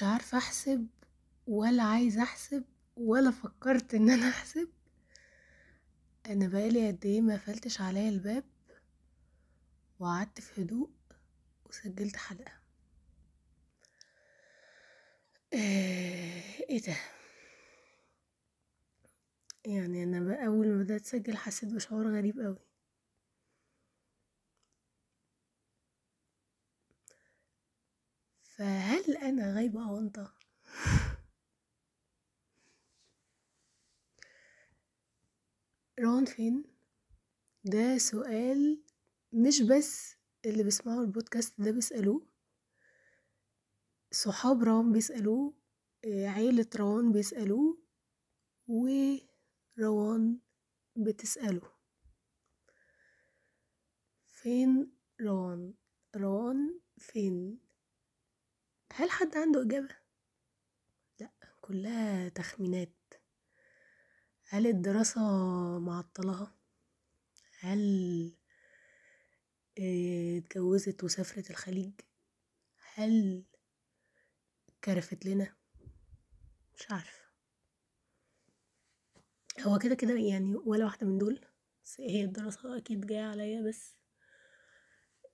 مش عارفة أحسب ولا عايزة أحسب ولا فكرت إن أنا أحسب. أنا بقالي قد إيه ما قفلتش عليا الباب وقعدت في هدوء وسجلت حلقة. آه، إيه ده؟ يعني أنا بقى أول ما بدأت أسجل حسيت بشعور غريب قوي فهل أنا غايبة اونطة روان فين؟ ده سؤال مش بس اللي بيسمعوا البودكاست ده بيسألوه صحاب روان بيسألوه عيلة روان بيسألوه وروان بتسأله. فين روان روان فين؟ هل حد عنده إجابة؟ لأ كلها تخمينات هل الدراسة معطلها؟ هل آه، اتجوزت وسافرت الخليج؟ هل كرفت لنا؟ مش عارفة هو كده كده يعني ولا واحدة من دول بس هي الدراسة أكيد جاية عليا بس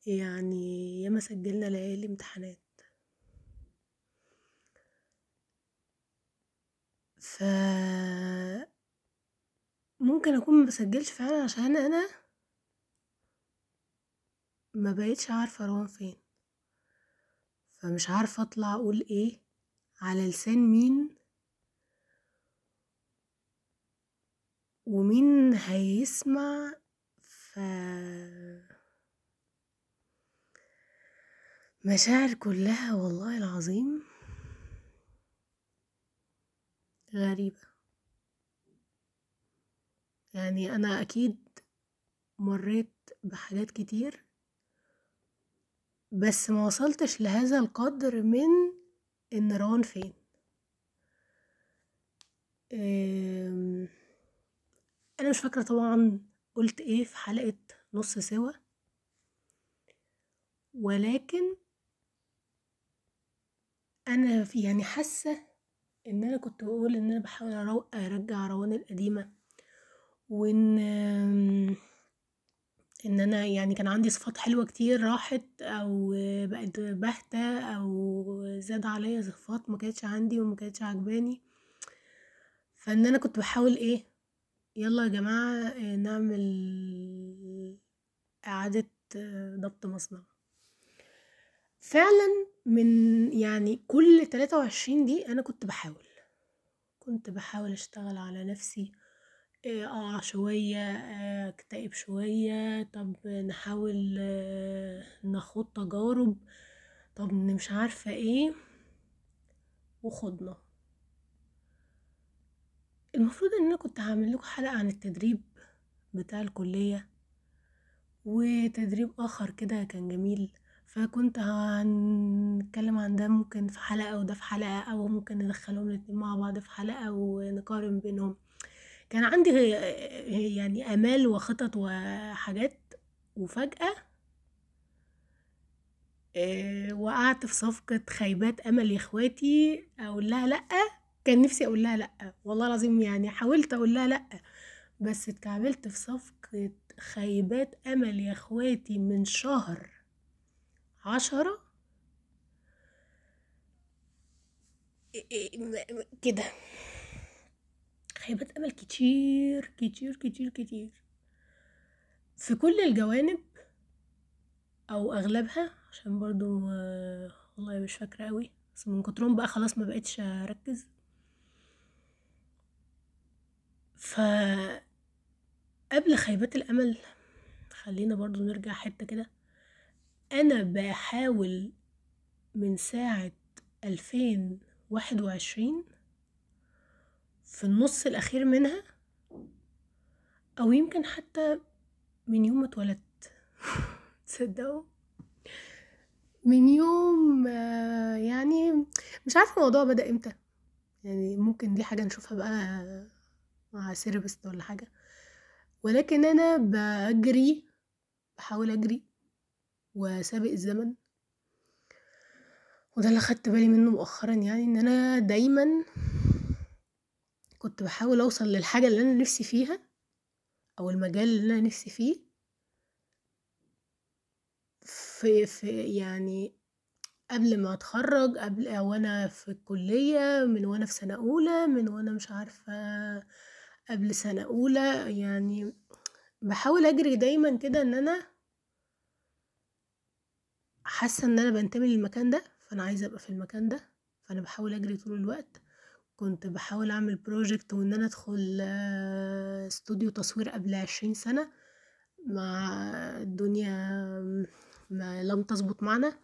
يعني ياما سجلنا ليالي امتحانات ممكن أكون مبسجلش فعلا عشان أنا ما بقيتش عارفة روان فين. فمش عارفة أطلع أقول إيه على لسان مين ومين هيسمع. ف مشاعر كلها والله العظيم غريبة. يعني أنا أكيد مريت بحاجات كتير بس ما وصلتش لهذا القدر من روان فين. أنا مش فاكرة طبعا قلت إيه في حلقة نص سوا. ولكن أنا في يعني حاسة إن أنا كنت بقول إن أنا بحاول أرو- أرجع روان القديمة وإن إن أنا يعني كان عندي صفات حلوة كتير راحت أو بقت باهتة أو زاد عليا صفات ما كانتش عندي وما كانتش عجباني. فإن أنا كنت بحاول إيه يلا يا جماعة آه، نعمل إعادة آه، ضبط مصنع. فعلا من يعني كل تلاتة وعشرين دي أنا كنت بحاول. كنت بحاول أشتغل على نفسي آه، أقع شوية آه، أكتئب شوية طب نحاول آه، نخوض تجارب. طب مش عارفة إيه وخضنا. المفروض إن أنا كنت هعمل لكم حلقة عن التدريب بتاع الكلية وتدريب آخر كده كان جميل. فكنت هنتكلم عن ده ممكن في حلقة وده في حلقة أو ممكن ندخلهم الاتنين مع بعض في حلقة ونقارن بينهم. كان عندي يعني آمال وخطط وحاجات وفجأة آه، وقعت في صفقة خيبات أمل يا إخواتي أقول لها لأ كان نفسي أقول لها لأ والله العظيم يعني حاولت أقول لها لأ بس اتكعبلت في صفقة خيبات أمل يا إخواتي من شهر عشرة؟ إيه- إيه، م- كده. خيبات أمل كتير كتير كتير كتير. في كل الجوانب أو أغلبها عشان برضو آه، والله مش فاكرة قوي بس من كترهم بقى خلاص ما بقتش أركز. ف قبل خيبات الأمل خلينا برضو نرجع حتة كده. أنا بحاول من ساعة ألفين واحد وعشرين في النص الأخير منها أو يمكن حتى من يوم ما اتولدت. تصدقوا؟ من يوم يعني مش عارفة الموضوع بدأ إمتى. يعني ممكن دي حاجة نشوفها بقى مع سيربست ولا حاجة. ولكن أنا بجري بحاول أجري وسابق الزمن. وده اللي خدت بالي منه مؤخرا يعني إن أنا دايما كنت بحاول أوصل للحاجة اللي أنا نفسي فيها أو المجال اللي أنا نفسي فيه في في يعني قبل ما أتخرج قبل أو أنا في الكلية من وأنا في سنة أولى من وأنا مش عارفة قبل سنة أولى يعني بحاول أجري دايما كده إن أنا حاسة إن أنا بنتمي للمكان ده فأنا عايزة أبقى في المكان ده. فأنا بحاول أجري طول الوقت. كنت بحاول أعمل بروجكت وإن أنا أدخل استوديو تصوير قبل عشرين سنة. مع الدنيا ما لم تظبط معنا.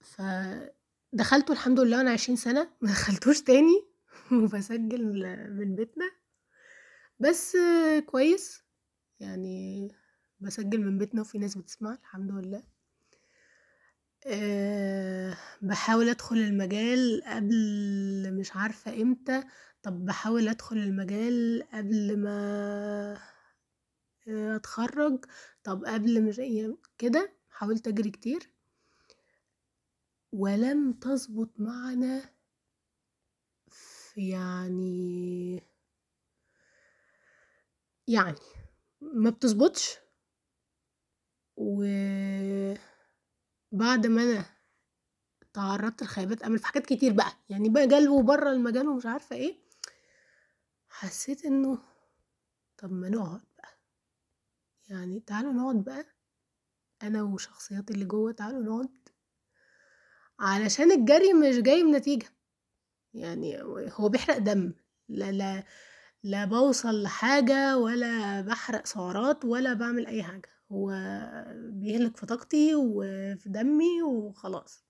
فدخلته الحمد لله وأنا عشرين سنة. ما دخلتوش تاني. وبسجل من بيتنا. بس كويس. يعني بسجل من بيتنا وفي ناس بتسمع الحمد لله. أه بحاول أدخل المجال قبل مش عارفة إمتى. طب بحاول أدخل المجال قبل ما أتخرج. طب قبل مش كده حاولت أجري كتير. ولم تظبط معنا في يعني يعني ما بتظبطش. و بعد ما أنا تعرضت لخيبات أمل في حاجات كتير بقى يعني مجال وبره المجال ومش عارفة إيه حسيت إنه طب ما نقعد بقى. يعني تعالوا نقعد بقى أنا وشخصياتي اللي جوه تعالوا نقعد علشان الجري مش جاي بنتيجة. يعني هو بيحرق دم لا لا لا بوصل لحاجة ولا بحرق سعرات ولا بعمل أي حاجة. هو بيهلك في طاقتي وفي دمي وخلاص.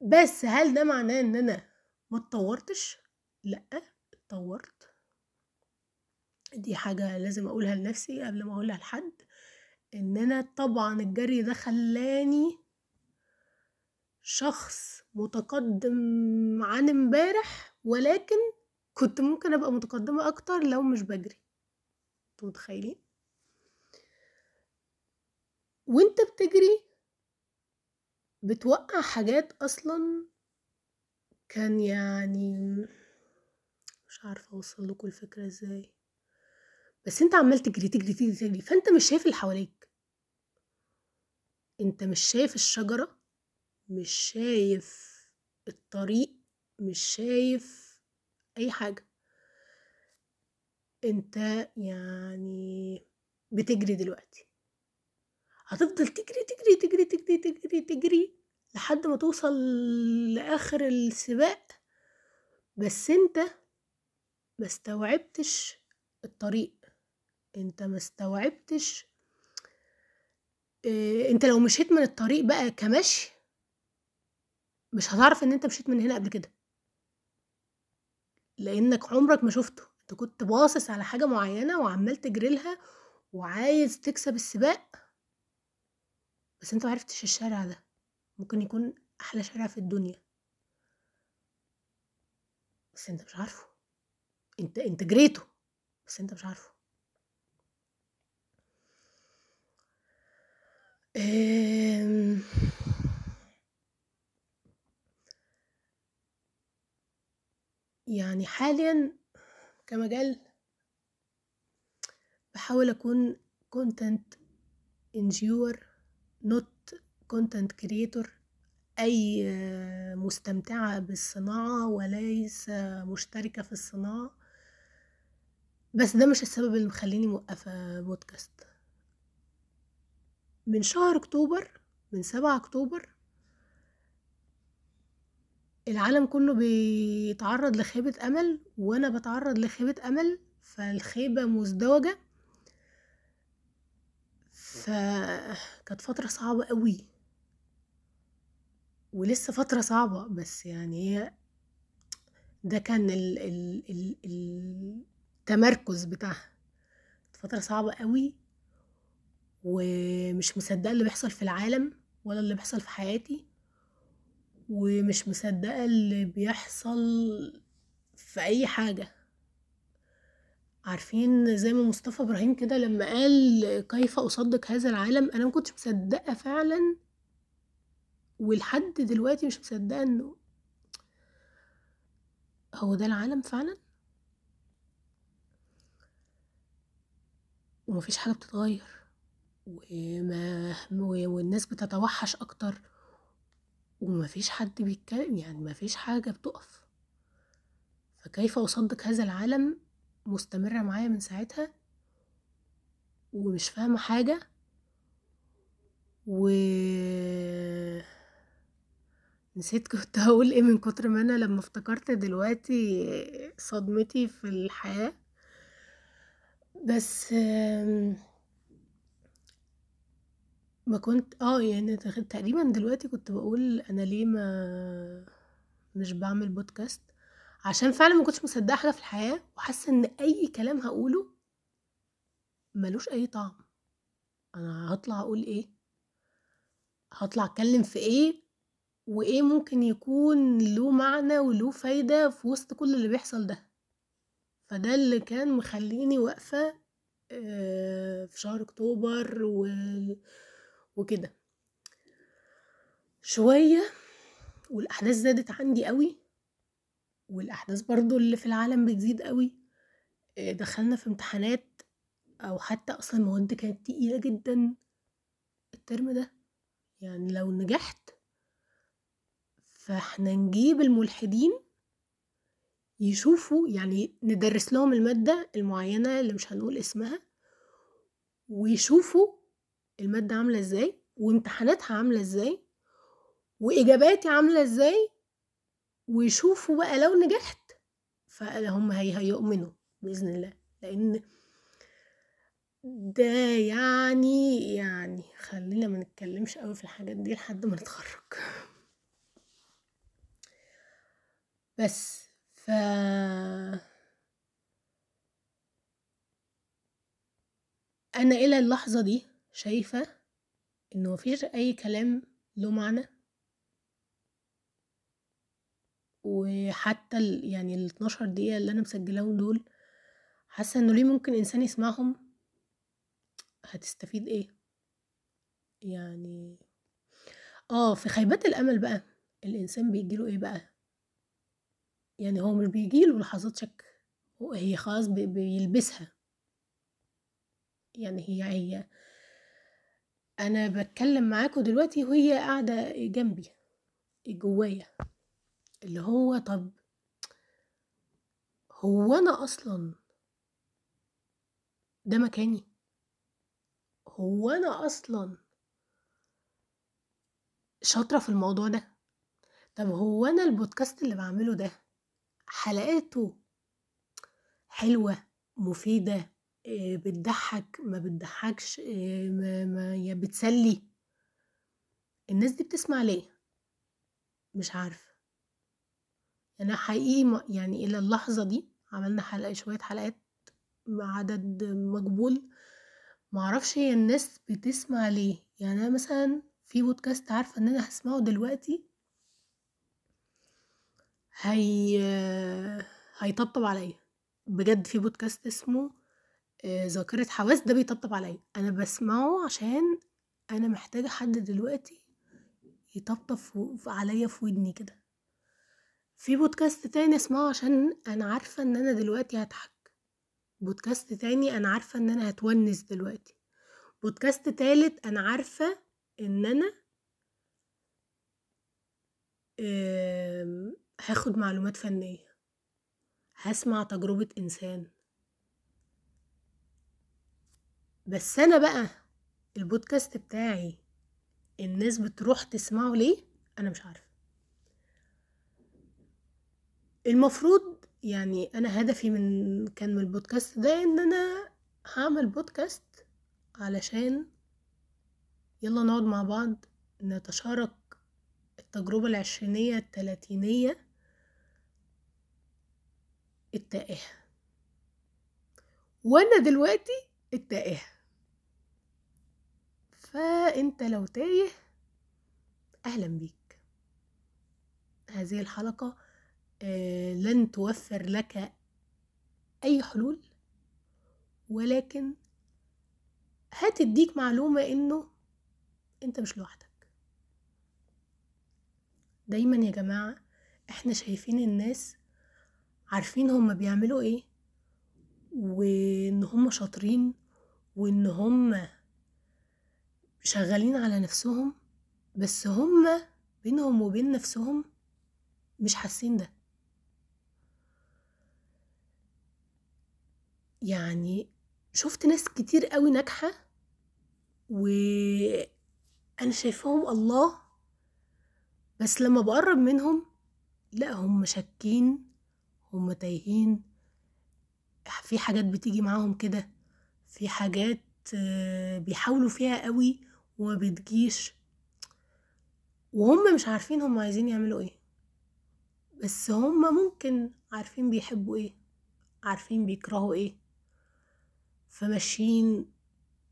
بس هل ده معناه إن أنا ما اتطورتش؟ لأ اتطورت. دي حاجة لازم أقولها لنفسي قبل ما أقولها لحد إن أنا طبعا الجري ده خلاني شخص متقدم عن امبارح ولكن كنت ممكن أبقى متقدمة أكتر لو مش بجري. أنتوا متخيلين؟ وانت بتجري بتوقع حاجات أصلا كان يعني مش عارفة أوصل لكم الفكرة إزاي. بس انت عمال تجري تجري تجري تجري فانت مش شايف اللي حواليك. انت مش شايف الشجرة مش شايف الطريق مش شايف أي حاجة. انت يعني بتجري دلوقتي. هتفضل تجري تجري تجري تجري تجري تجري لحد ما توصل لآخر السباق. بس أنت ما استوعبتش الطريق. أنت ما استوعبتش آه أنت لو مشيت من الطريق بقى كمشي مش هتعرف إن أنت مشيت من هنا قبل كده. لأنك عمرك ما شفته. أنت كنت باصص على حاجة معينة وعمال تجري لها وعايز تكسب السباق. بس انت معرفتش الشارع ده. ممكن يكون أحلى شارع في الدنيا. بس انت مش عارفه. انت انت جريته. بس انت مش عارفه. أم... يعني حاليا كمجال بحاول أكون content enjoyer not content creator أي مستمتعة بالصناعة وليس مشتركة في الصناعة. بس ده مش السبب اللي مخليني موقفة بودكاست. من شهر أكتوبر من سبعة أكتوبر العالم كله بيتعرض لخيبة أمل وأنا بتعرض لخيبة أمل فالخيبة مزدوجة. فكانت فترة صعبة قوي ولسه فترة صعبة بس يعني هي ده كان ال ال ال التمركز بتاعها. فترة صعبة قوي ومش مصدقة اللي بيحصل في العالم ولا اللي بيحصل في حياتي ومش مصدقة اللي بيحصل في أي حاجة. عارفين زي ما مصطفى إبراهيم كده لما قال كيف أصدق هذا العالم أنا مكنتش مصدقة فعلا ولحد دلوقتي مش مصدقة إنه هو ده العالم فعلا؟ ومفيش حاجة بتتغير وما والناس بتتوحش أكتر ومفيش حد بيتكلم يعني مفيش حاجة بتقف. فكيف أصدق هذا العالم؟ مستمرة معايا من ساعتها ومش فاهمة حاجة و نسيت كنت هقول إيه من كتر ما أنا لما افتكرت دلوقتي صدمتي في الحياة. بس ما كنت آه يعني تقريبا دلوقتي كنت بقول أنا ليه ما مش بعمل بودكاست عشان فعلا ما كنتش مصدقة حاجة في الحياة وحاسة إن أي كلام هقوله ملوش أي طعم. أنا هطلع أقول إيه؟ هطلع أتكلم في إيه؟ وإيه ممكن يكون له معنى وله فايدة في وسط كل اللي بيحصل ده؟ فده اللي كان مخليني واقفة في شهر أكتوبر و... وكده. شوية والأحداث زادت عندي قوي. والأحداث برضو اللي في العالم بتزيد قوي دخلنا في امتحانات أو حتى أصلا المواد كانت تقيلة جدا. الترم ده يعني لو نجحت فإحنا نجيب الملحدين يشوفوا يعني ندرس لهم المادة المعينة اللي مش هنقول اسمها ويشوفوا المادة عاملة إزاي وامتحاناتها عاملة إزاي وإجاباتي عاملة إزاي ويشوفوا بقى لو نجحت فهم هي هيؤمنوا بإذن الله. لأن ده يعني يعني خلينا ما نتكلمش قوي في الحاجات دي لحد ما نتخرج. بس ف أنا إلى اللحظة دي شايفة إنه مفيش أي كلام له معنى. وحتى ال يعني الاتناشر دقيقة اللي أنا مسجلاهم دول حاسة إنه ليه ممكن إنسان يسمعهم؟ هتستفيد إيه؟ يعني آه في خيبات الأمل بقى الإنسان بيجيله إيه بقى؟ يعني هو مش بيجيله لحظات شك هي خلاص بيلبسها. يعني هي هي أنا بتكلم معاكم دلوقتي وهي قاعدة جنبي جوايا. اللي هو طب هو أنا أصلا ده مكاني؟ هو أنا أصلا شاطرة في الموضوع ده؟ طب هو أنا البودكاست اللي بعمله ده حلقاته حلوة مفيدة بتضحك ما بتضحكش ما, ما يا بتسلي؟ الناس دي بتسمع ليه؟ مش عارفة. أنا حقيقي يعني إلى اللحظة دي عملنا حلقة شوية حلقات مع عدد مقبول معرفش هي الناس بتسمع ليه. يعني أنا مثلا في بودكاست عارفة إن أنا هسمعه دلوقتي. هي هيطبطب عليا. بجد في بودكاست اسمه ذاكرة حواس. ده بيطبطب عليا. أنا بسمعه عشان أنا محتاجة حد دلوقتي يطبطب عليا في ودني كده. في بودكاست تاني اسمعه عشان أنا عارفة إن أنا دلوقتي هضحك. بودكاست تاني أنا عارفة إن أنا هتونس دلوقتي. بودكاست تالت أنا عارفة إن أنا هاخد معلومات فنية. هسمع تجربة إنسان. بس أنا بقى البودكاست بتاعي الناس بتروح تسمعه ليه؟ أنا مش عارفة. المفروض يعني أنا هدفي من كان من البودكاست ده إن أنا هعمل بودكاست علشان يلا نقعد مع بعض نتشارك التجربة العشرينية التلاتينية التائهة. وأنا دلوقتي التائهة. فأنت لو تايه أهلا بيك. هذه الحلقة لن توفر لك أي حلول ولكن هتديك معلومة إنه أنت مش لوحدك. دايما يا جماعة إحنا شايفين الناس عارفين هما بيعملوا إيه وإن هما شاطرين وإن هما شغالين على نفسهم بس هما بينهم وبين نفسهم مش حاسين ده. يعني شفت ناس كتير قوي ناجحة وأنا شايفاهم الله بس لما بقرب منهم لأ هم شاكين هم تايهين. في حاجات بتيجي معاهم كده في حاجات بيحاولوا فيها قوي وما بتجيش. وهم مش عارفين هم عايزين يعملوا إيه. بس هم ممكن عارفين بيحبوا إيه عارفين بيكرهوا إيه. فماشيين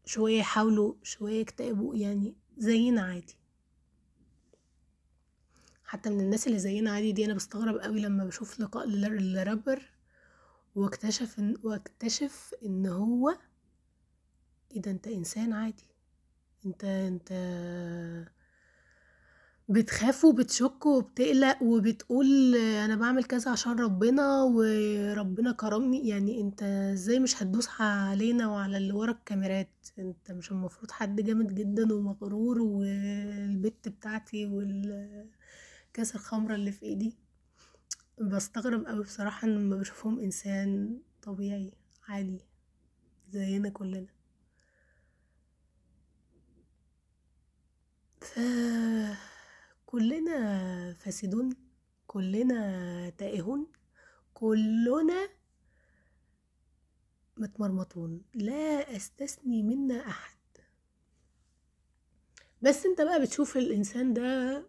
شوية يحاولوا شوية يكتئبوا يعني زينا عادي. حتى من الناس اللي زينا عادي دي أنا بستغرب قوي لما بشوف لقاء لرابر واكتشف إن واكتشف إن هو إيه ده أنت إنسان عادي. أنت أنت بتخاف وبتشك وبتقلق وبتقول أنا بعمل كذا عشان ربنا وربنا كرمني. يعني أنت إزاي مش هتدوس علينا وعلى اللي ورا الكاميرات؟ أنت مش المفروض حد جامد جدا ومغرور والبت بتاعتي والكاس الخمرة اللي في إيدي. بستغرب أوي بصراحة لما بشوفهم إنسان طبيعي عادي زينا كلنا. ف كلنا فاسدون كلنا تائهون كلنا متمرمطون. لا أستثني منا أحد. بس أنت بقى بتشوف الإنسان ده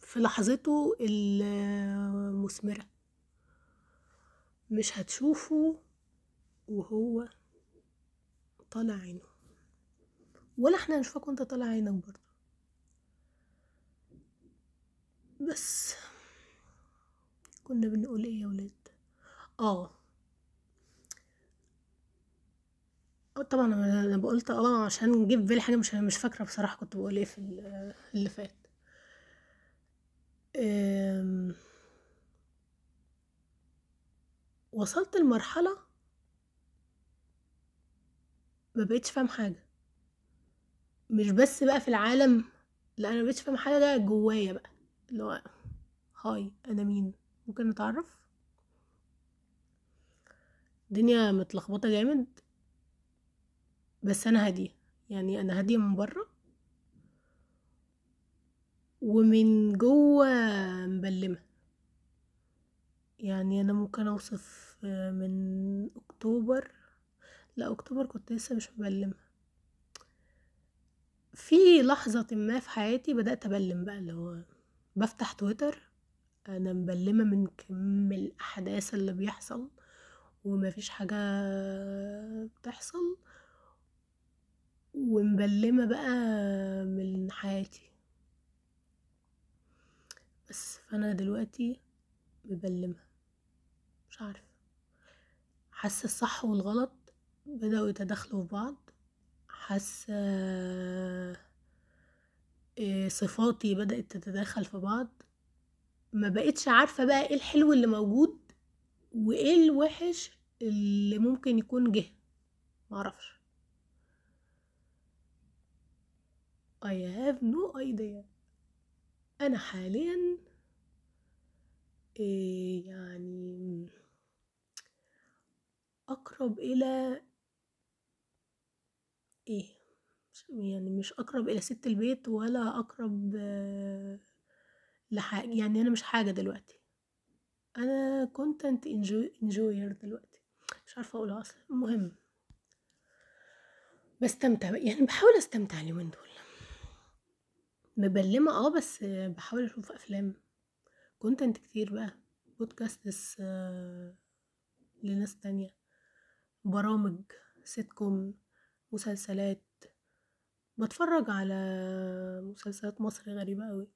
في لحظته المثمرة. مش هتشوفه وهو طالع عينه. ولا إحنا هنشوفك وأنت طالع عينك برضه. بس. كنا بنقول إيه يا ولاد؟ آه. طبعا أنا قلت آه عشان نجيب بالي حاجة مش مش فاكرة بصراحة كنت بقول إيه في اللي فات. وصلت لمرحلة ما بقيتش فاهم حاجة. مش بس بقى في العالم لا أنا مبقتش فاهم حاجة ده جوايا بقى. اللي هو هاي أنا مين؟ ممكن نتعرف؟ الدنيا متلخبطة جامد. بس أنا هادية يعني أنا هادية من بره. ومن جوه مبلمة. يعني أنا ممكن أوصف من أكتوبر. لا أكتوبر كنت لسه مش مبلمة. في لحظة ما في حياتي بدأت أبلم بقى اللي هو بفتح تويتر أنا مبلمة من كم الأحداث اللي بيحصل ومفيش حاجة بتحصل ومبلمة بقى من حياتي. بس فأنا دلوقتي مبلمة. مش عارفة حاسة الصح والغلط بدأوا يتداخلوا في بعض. حاسة صفاتي بدأت تتداخل في بعض. ما بقتش عارفة بقى إيه الحلو اللي موجود وإيه الوحش اللي ممكن يكون جه. معرفش I have no idea. أنا حاليا إيه يعني أقرب إلى إيه؟ يعني مش أقرب إلى ست البيت ولا أقرب لحاجة يعني أنا مش حاجة دلوقتي. أنا content enjoyer دلوقتي. مش عارفة أقولها أصلا. المهم. بستمتع يعني بحاول أستمتع اليومين دول. مبلمة آه بس بحاول أشوف أفلام. content كتير بقى. podcasts لناس تانية. برامج سيت كوم مسلسلات. بتفرج على مسلسلات مصري غريبة أوي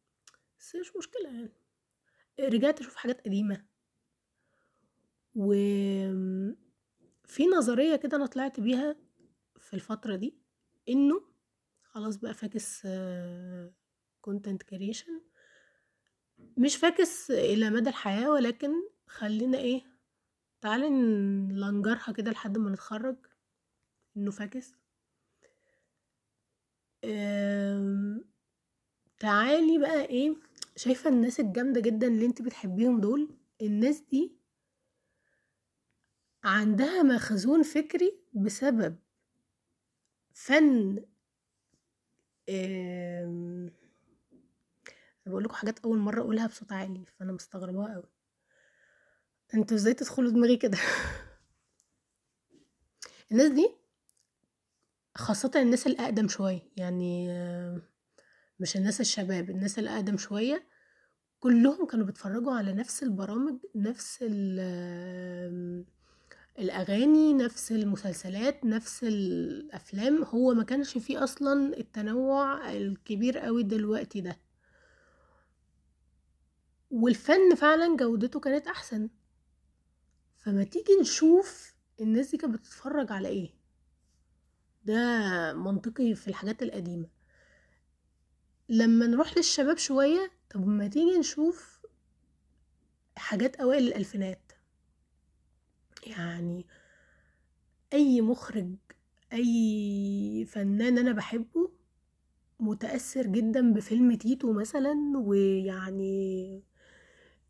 بس مش مشكلة يعني. رجعت أشوف حاجات قديمة. و في نظرية كده أنا طلعت بيها في الفترة دي إنه خلاص بقى فاكس content creation. مش فاكس إلى مدى الحياة ولكن خلّينا إيه، تعالي نلنجرها كده لحد ما نتخرّج إنه فاكس. تعالي بقى إيه، شايفة الناس الجامدة جدًا اللي أنتِ بتحبيهم دول، الناس دي عندها مخزون فكري بسبب فَن آمم أنا لكم حاجات أول مرّة أقولها بصوت عالي، فأنا مستغرباها أوي. أنتم إزاي تدخلوا دماغي كده؟ الناس دي خاصةً الناس الأقدم شوية، يعني مش الناس الشباب، الناس الأقدم شوية، كلّهم كانوا بيتفرّجوا على نفس البرامج، نفس الأغاني، نفس المسلسلات، نفس الأفلام، هو ما كانش في أصلًا التنوُّع الكبير أوي دلوقتي ده. والفن فعلًا جودته كانت أحسن. فما تيجي نشوف الناس دي كانت بتتفرّج على إيه. ده منطقي في الحاجات القديمة. لمّا نروح للشباب شوية، طب ما تيجي نشوف حاجات أوائل الألفينات. يعني أي مُخرِج، أي فنان أنا باحبه، متأثّر جدًا بفيلم تيتو مثلًا ويعني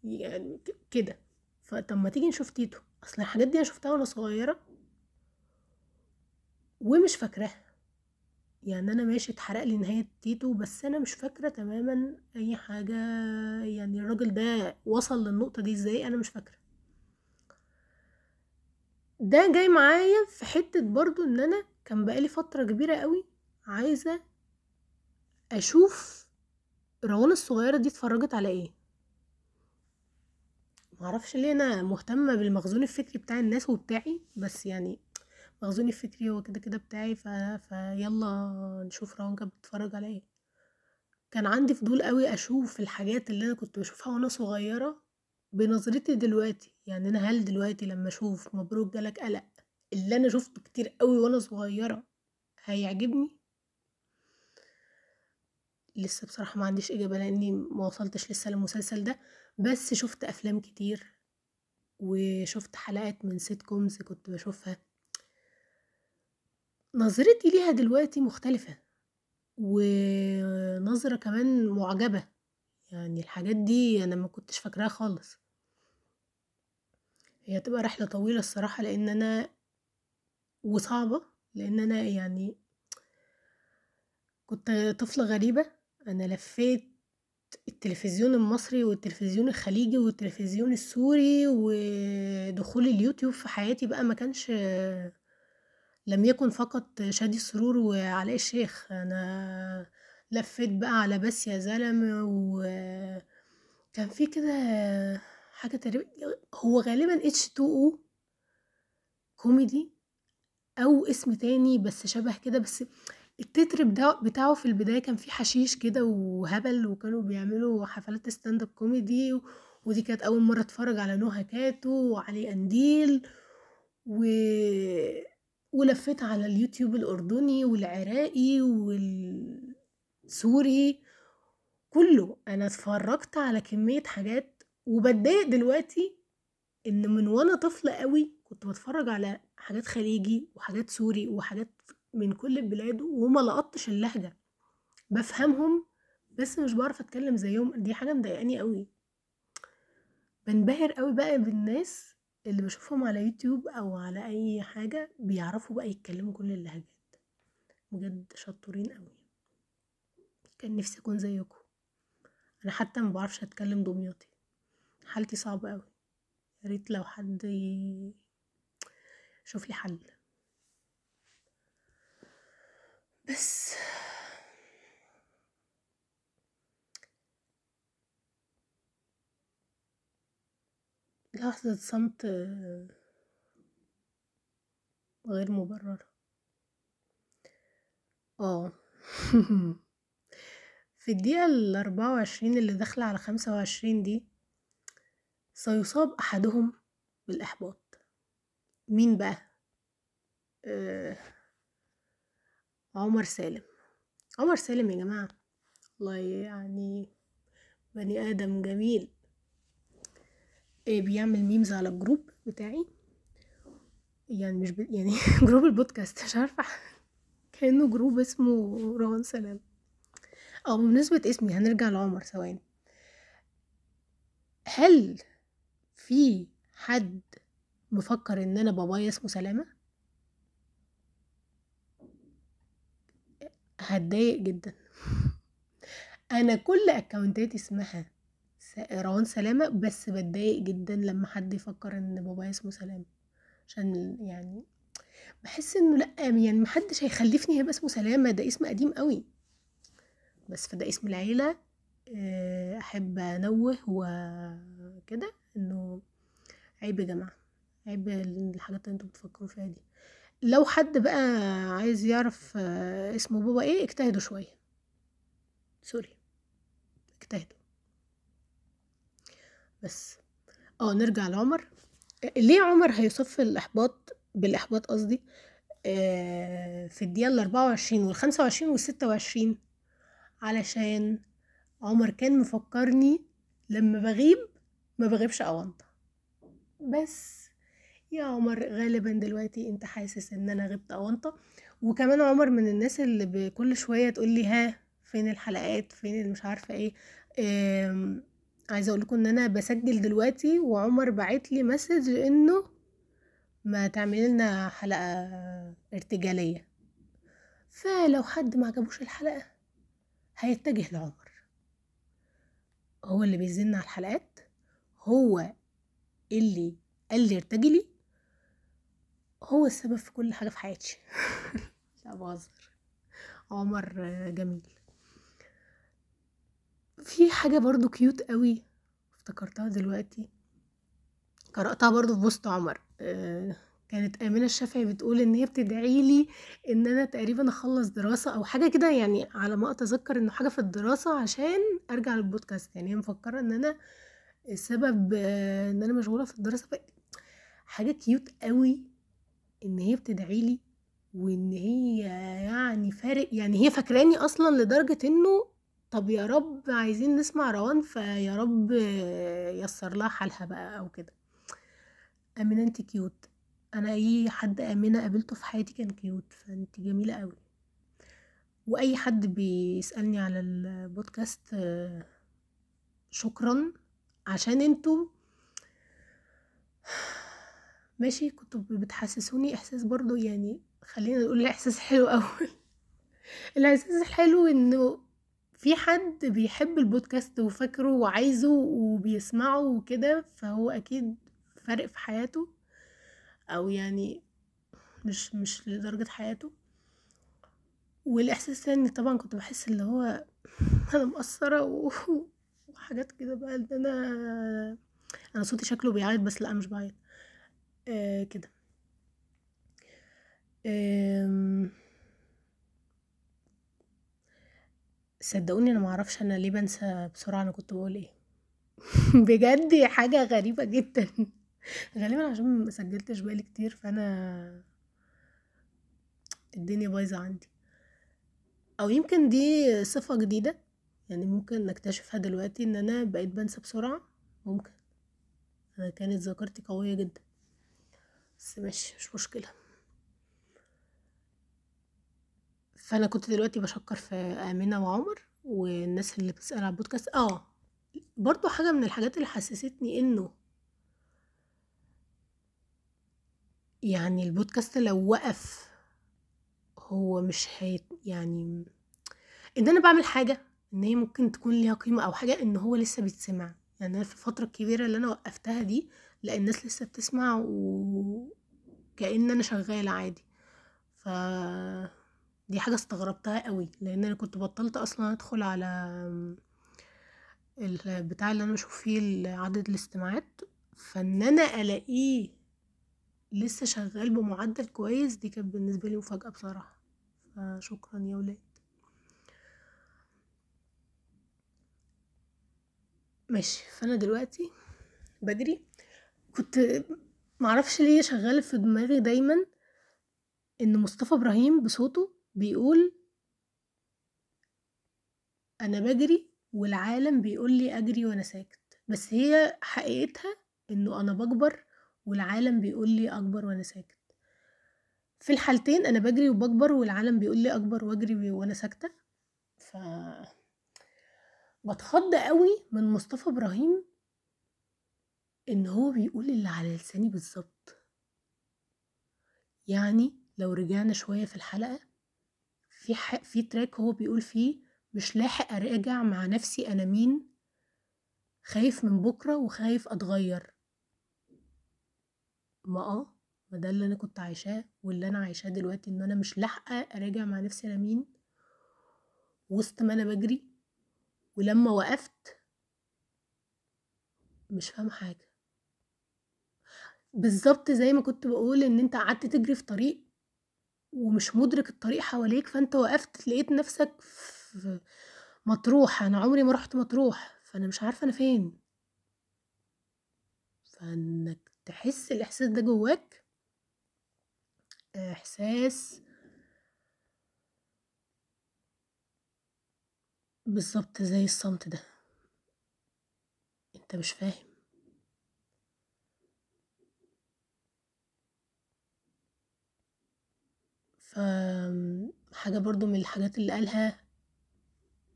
يعني كده. فطب ما تيجي نشوف تيتو، أصل الحاجات دي أنا شُفتها وأنا صغيّرة ومش فاكراها. يعني أنا ماشي اتحرق لي نهاية تيتو، بس أنا مش فاكرة تمامًا أي حاجة يعني الراجل ده وصل للنقطة دي إزاي، أنا مش فاكرة. ده جاي معايا في حتّة برضه إن أنا كان بقى لي فترة كبيرة أوي عايزة أشوف روان الصغيّرة دي اتفرّجت على. ما أعرفش ليه أنا مهتمة بالمخزون الفكري بتاع الناس وبتاعي، بس يعني مخزوني الفكري هو كده، كده بتاعي ف فيالّا نشوف روان كانت بتتفرّج على إيه. كان عندي فضول أوي أشوف الحاجات اللي أنا كنت باشوفها وأنا صغيّرة بنظرتي دلوقتي، يعني أنا هل دلوقتي لمّا أشوف مبروك جالك قلق اللي أنا شُفته كتير أوي وأنا صغيّرة هيعجبني؟ لسه بصراحة ما عنديش إجابة لإني ما وصلتش لسه للمسلسل ده، بس شُفت أفلام كتير، وشُفت حلقات من sitcoms كنت باشوفها. نظرتي ليها دلوقتي مختلفة، ونظرة كمان مُعجبة، يعني الحاجات دي أنا ما كنتش فاكراها خالص. هي هتبقى رحلة طويلة الصراحة لإن أنا وصعبة، لإن أنا يعني كنت طفلة غريبة، أنا لفّيت التلفزيون المصري والتلفزيون الخليجي والتلفزيون السوري، ودخول اليوتيوب في حياتي بقى ما كانش لم يكن فقط شادي سرور وعلاء الشيخ، أنا لفّيت بقى على بس يا زلمة وكان في كده حاجة تقريبًا هو غالبًا H2O كوميدي أو اسم تاني بس شبه كده، بس التتر بتاع بتاعه في البداية كان فيه حشيش كده وهبل وكانوا بيعملوا حفلات stand up comedy ودي كانت أول مرّة أتفرّج على نُهى كاتو وعلي قنديل و ولفّيت على اليوتيوب الأردني والعراقي والسوري، كُلّه. أنا اتفرّجت على كمية حاجات وباتضايق دلوقتي إن من وأنا طفلة أوي كنت باتفرّج على حاجات خليجي وحاجات سوري وحاجات من كل البلاد وما لقطتش اللهجة. بافهمهم بس مش باعرف أتكلّم زيّهم، دي حاجة مضايقاني أوي. بانبهر أوي بقى بالناس اللي باشوفهم على يوتيوب أو على أي حاجة بيعرفوا بقى يتكلّموا كل اللهجات، بجد شطورين أوي. كان نفسي أكون زيّكم. أنا حتى ما باعرفش أتكلّم دمياطي، حالتي صعبة يا ريت لو حد يشوف لي حل. بس. لحظة صمت غير مبررة. آه. في الدقيقة ال24 اللي داخلة على 25 دي سيصاب أحدهم بالإحباط. مين بقى؟ آآ عمر سالم. عمر سالم يا جماعة والله يعني بني آدم جميل بيعمل memes على الجروب بتاعي. يعني مش ب... يعني جروب البودكاست مش عارفة. كأنه جروب اسمه روان سلام. أو بمناسبة اسمي هنرجع لعمر ثواني. هل في حد مفكر إن أنا بابايا اسمه سلامة؟ هتضايق جدا. أنا كل اكونتاتي اسمها روان سلامة بس بتضايق جدا لما حد يفكر إن بابايا اسمه سلامة. عشان يعني بحس إنه لأ يعني محدش هيخلفني هيبقى اسمه سلامة ده اسم قديم قوي. بس فده اسم العيلة. آه، أحب أنوه وكده إنه عيب يا جماعة. عيب الحاجات اللي أنتوا بتفكروا فيها دي. لو حد بقى عايز يعرف آه، اسمه بابا إيه اجتهدوا شوية. سوري. اجتهدوا. بس. آه نرجع لعمر. ليه عمر هيصف الإحباط بالإحباط قصدي؟ آه، في الدقيقة الأربعة وعشرين والخمسة وعشرين والستة وعشرين علشان عمر كان مفكرني لما بغيب ما بغيبش أونطة. بس يا عمر غالبا دلوقتي أنت حاسس إن أنا غبت أونطة. وكمان عمر من الناس اللي بكل شوية تقولي ها فين الحلقات؟ فين مش عارفة إيه. عايزة أقول لكم إن أنا بسجل دلوقتي وعمر بعت لي مسج إنه ما تعملي لنا حلقة ارتجالية. فلو حد ما عجبوش الحلقة هيتجه لعمر. هو اللي بيزن على الحلقات هو اللي قال لي ارتجلي هو السبب في كل حاجة في حياتي. لا بهزر. عمر جميل. في حاجة برضو cute قوي افتكرتها دلوقتي. قرأتها برضو في بوست عمر. آه، كانت آمنة الشافعي بتقول إن هي بتدعي لي إن أنا تقريبا أخلص دراسة أو حاجة كده يعني على ما أتذكر إنه حاجة في الدراسة عشان أرجع للبودكاست. يعني هي مفكرة إن أنا السبب آه، إن أنا مشغولة في الدراسة. حاجة cute قوي إن هي بتدعي لي وإن هي يعني فارق يعني هي فاكراني أصلا لدرجة إنه طب يا رب عايزين نسمع روان فيا رب يسر لها حالها بقى أو كده. امينه انت cute أنا أي حد امينه قابلته في حياتي كان cute فانت جميلة قوي وأي حد بيسألني على البودكاست شكرا. عشان أنتوا ماشي كنتوا بتحسسوني إحساس برضو يعني خلينا نقول الاحساس حلو قوي الإحساس الحلو إنه في حد بيحب البودكاست وفاكره وعايزه وبيسمعه وكده فهو أكيد فارق في حياته أو يعني مش مش لدرجة حياته. والإحساس الثاني طبعا كنت بحس اللي هو أنا مقصرة وحاجات كده بقى إن أنا أنا صوتي شكله بيعيط بس لأ مش بعيط. آه كده. آه صدقوني أنا معرفش أنا ليه بنسى بسرعة أنا كنت بقول إيه. بجد حاجة غريبة جدا. غالبا عشان ما سجلتش بالي كتير فأنا الدنيا بايظة عندي. أو يمكن دي صفة جديدة يعني ممكن نكتشفها دلوقتي إن أنا بقيت بنسى بسرعة. ممكن. أنا كانت ذاكرتي قوية جدا. بس ماشي مش مشكلة. فأنا كنت دلوقتي بشكر في امينه وعمر والناس اللي بتسأل على البودكاست. آه برضو حاجة من الحاجات اللي حسستني إنه يعني البودكاست لو وقف هو مش هي يعني إن أنا بعمل حاجة إن هي ممكن تكون ليها قيمة أو حاجة إن هو لسه بيتسمع. يعني أنا في الفترة الكبيره اللي أنا وقفتها دي لا الناس لسه بتسمع وكأن أنا شغالة عادي. ف دي حاجة استغربتها قوي لأن أنا كنت بطلت أصلا أدخل على البتاع اللي أنا بشوف فيه عدد الاستماعات فإن أنا ألاقيه لسه شغال بمعدل كويس دي كانت بالنسبة لي مفاجأة بصراحة. فشكرا يا ولاد. ماشي فأنا دلوقتي بجري كنت معرفش ليه شغال في دماغي دايما إن مصطفى إبراهيم بصوته بيقول أنا بجري والعالم بيقول لي أجري وأنا ساكت. بس هي حقيقتها إنه أنا بكبر والعالم بيقول لي أكبر وأنا ساكت. في الحالتين أنا بجري وبكبر والعالم بيقول لي أكبر وأجري وأنا ساكتة. ف بتخض قوي من مصطفى إبراهيم إن هو بيقول اللي على لساني بالظبط. يعني لو رجعنا شوية في الحلقة في. في تراك هو بيقول فيه مش لاحق أراجع مع نفسي أنا مين خايف من بكرة وخايف أتغير ما آه ما ده اللي أنا كنت عايشاه واللي أنا عايشاه دلوقتي إن أنا مش لاحقة أراجع مع نفسي أنا مين وسط ما أنا بجري ولما وقفت مش فاهمة حاجة بالظبط زي ما كنت بقول إن أنت قعدت تجري في طريق ومش مدرك الطريق حواليك فأنت وقفت لقيت نفسك في مطروح. أنا عمري ما رحت مطروح فأنا مش عارفة أنا فين. فإنك تحس الإحساس ده جواك إحساس بالظبط زي الصمت ده. أنت مش فاهم. حاجة برضو من الحاجات اللي قالها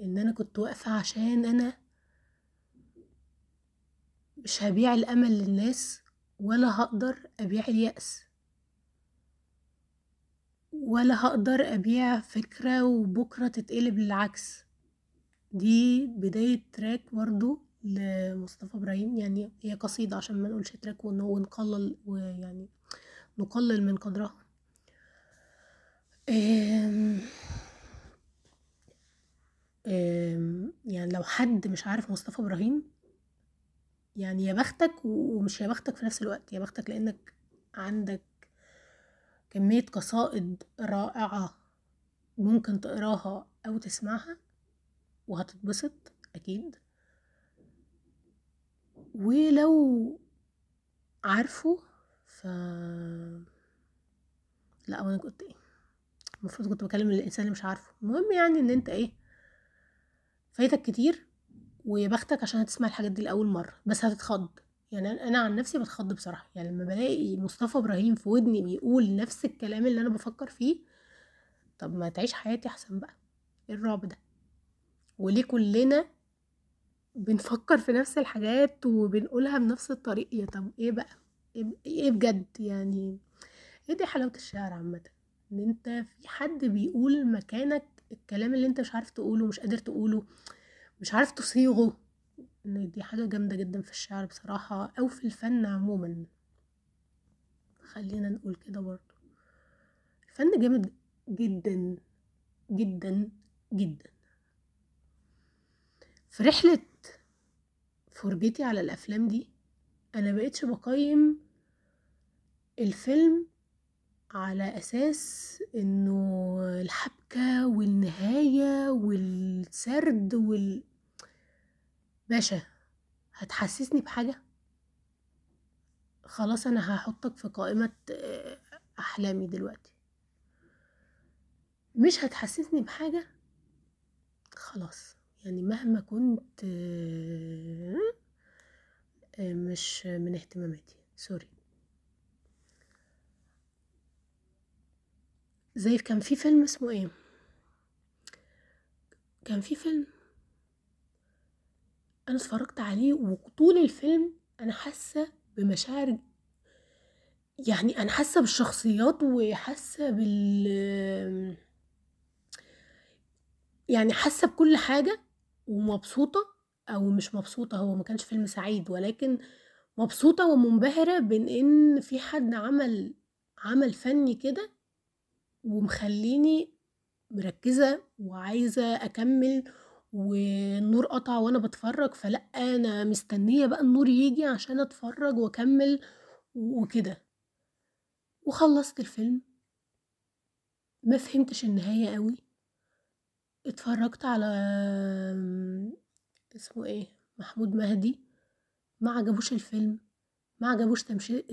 إن أنا كنت واقفة عشان أنا مش هبيع الأمل للناس ولا هقدر أبيع اليأس. ولا هقدر أبيع فكرة وبكرة تتقلب للعكس. دي بداية تراك برضو لمصطفى إبراهيم يعني هي قصيدة عشان ما نقولش تراك ونقلل ويعني نقلل من قدرها. يعني لو حد مش عارف مصطفى إبراهيم يعني يا بختك ومش يا بختك في نفس الوقت يا بختك لأنك عندك كمية قصائد رائعة ممكن تقراها أو تسمعها وهتتبسط أكيد. ولو عارفه ف لا وأنا كنت إيه؟ المفروض كنت بكلم الإنسان اللي مش عارفه. المهم يعني إن أنت إيه فايتك كتير ويا بختك عشان هتسمع الحاجات دي لأول مرة بس هتتخض. يعني أنا عن نفسي بتخض بصراحة. يعني لما بلاقي مصطفى إبراهيم في ودني بيقول نفس الكلام اللي أنا بفكر فيه طب ما تعيش حياتي أحسن بقى. إيه الرعب ده؟ وليه كلنا بنفكر في نفس الحاجات وبنقولها بنفس الطريقة؟ طب إيه بقى؟ إيه بجد؟ يعني إيه دي حلاوة الشعر عامة؟ إن أنت في حد بيقول مكانك الكلام اللي أنت مش عارف تقوله مش قادر تقوله مش عارف تصيغه. إن دي حاجة جامدة جدا في الشعر بصراحة أو في الفن عموما. خلينا نقول كده برضو. الفن جامد جدا جدا جدا. في رحلة فرجتي على الأفلام دي أنا بقيتش بقيم الفيلم على أساس إنه الحبكة والنهاية والسرد وال باشا هتحسسني بحاجة؟ خلاص أنا هحطك في قائمة أحلامي دلوقتي. مش هتحسسني بحاجة؟ خلاص. يعني مهما كنت مش من اهتماماتي. سوري. زي كان في فيلم اسمه إيه؟ كان في فيلم أنا اتفرجت عليه وطول الفيلم أنا حاسة بمشاعر يعني أنا حاسة بالشخصيات وحاسة بال يعني حاسة بكل حاجة ومبسوطة أو مش مبسوطة هو ما كانش فيلم سعيد ولكن مبسوطة ومنبهرة بين ان في حد عمل عمل فني كده ومخليني مركزة وعايزة أكمل والنور قطع وأنا بتفرج فلأ أنا مستنية بقى النور يجي عشان أتفرج وأكمل وكده. وخلصت الفيلم. ما فهمتش النهاية قوي اتفرجت على اسمه إيه محمود مهدي. ما عجبوش الفيلم. ما عجبوش تمشي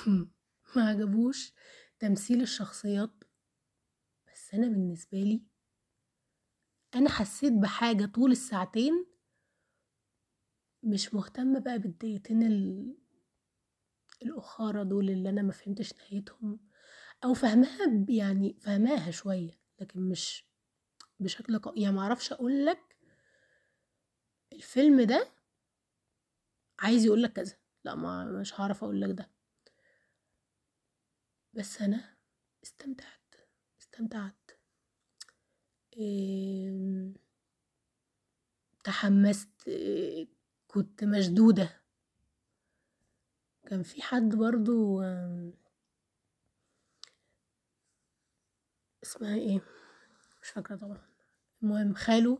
ما عجبوش تمثيل الشخصيات. بس أنا بالنسبة لي أنا حسيت بحاجة طول الساعتين مش مهتمة بقى بالدقيقتين ال الأخارة دول اللي أنا ما فهمتش نهايتهم أو فاهماها ب يعني فاهماها شوية لكن مش بشكل ق يعني ما أعرفش أقول لك الفيلم ده عايز يقول لك كذا لأ ما مش هاعرف أقول لك ده. بس أنا استمتعت استمتعت تحمست كنت مشدودة. كان في حد برضه اسمها إيه؟ مش فاكرة طبعًا. المهم خاله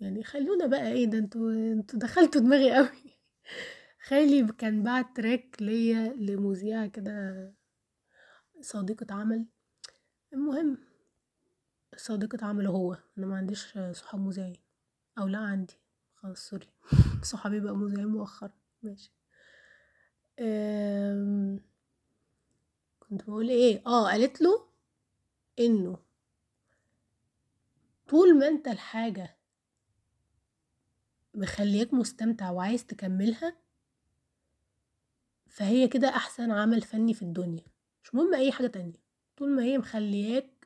يعني خلّونا بقى إيه ده؟ أنتم أنتم دخلتوا دماغي أوي خالي كان بعت تراك ليّا لمذيعة كده صديقة عمل. المهم صديقة عمله هو أنا ما عنديش صحاب مذيعين أو لأ عندي. خلاص سوري. صحابي بقوا مذيعين مؤخرًا. ماشي. آمم كنت باقول إيه؟ آه قالت له إنه طول ما أنت الحاجة مخلياك مستمتع وعايز تكملها فهي كده أحسن عمل فني في الدنيا. مش مهم أي حاجة تانية. طول ما هي مخلياك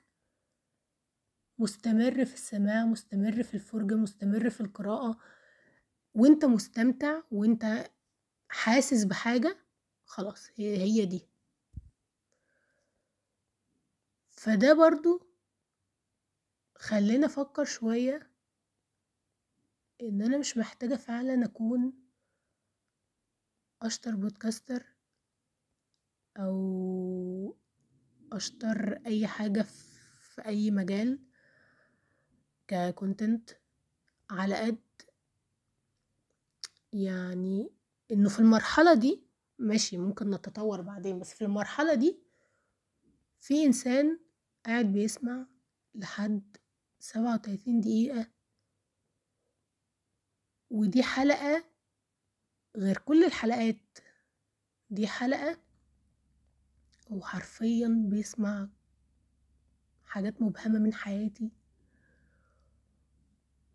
مستمر في السماع مستمر في الفرجة مستمر في القراءة وأنت مستمتع وأنت حاسس بحاجة خلاص هي دي. فده برضه خلّاني أفكر شوية إن أنا مش محتاجة فعلًا أكون أشطر بودكاستر أو أشطر أي حاجة في أي مجال كcontent على قد يعني إنه في المرحلة دي ماشي ممكن نتطور بعدين بس في المرحلة دي في إنسان قاعد بيسمع لحد سبعة وتلاتين دقيقة ودي حلقة غير كل الحلقات. دي حلقة هو حرفيًا بيسمع حاجات مبهمة من حياتي.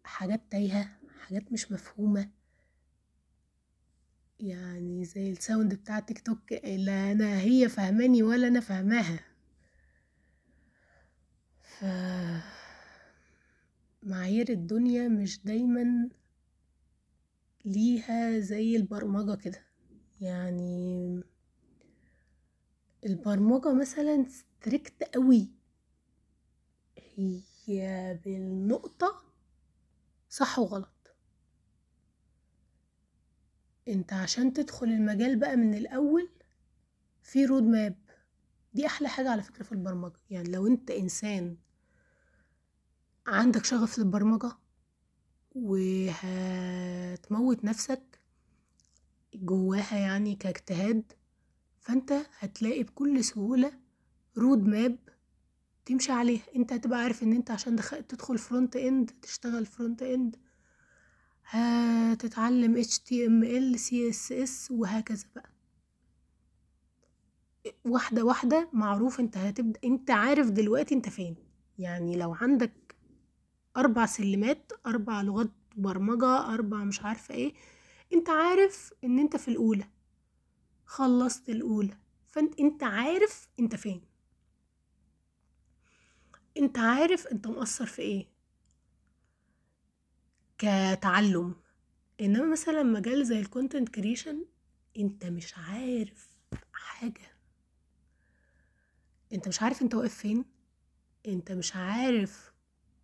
حاجات تايهة حاجات مش مفهومة. يعني زي الساوند بتاع تيك توك لا أنا هي فاهماني ولا أنا فاهماها. ف معايير الدنيا مش دايمًا ليها زي البرمجة كده. يعني البرمجة مثلًا strict أوي هي بالنقطة صح وغلط. أنت عشان تدخل المجال بقى من الأول في road map دي أحلى حاجة على فكرة في البرمجة يعني لو أنت إنسان عندك شغف للبرمجة وهتموت نفسك جواها يعني كاجتهاد فأنت هتلاقي بكل سهولة road map تمشي عليها. أنت هتبقى عارف إن أنت عشان تدخل front end تشتغل front end هتتعلم HTML CSS وهكذا بقى. واحدة واحدة معروف أنت هتبدأ أنت عارف دلوقتي أنت فين. يعني لو عندك أربع سلمات أربع لغات برمجة أربع مش عارفة إيه أنت عارف إن أنت في الأولى. خلصت الأولى. فأنت أنت عارف أنت فين. أنت عارف أنت مقصر في إيه؟ كتعلم. إنما مثلا مجال زي ال content creation أنت مش عارف حاجة. أنت مش عارف أنت واقف فين. أنت مش عارف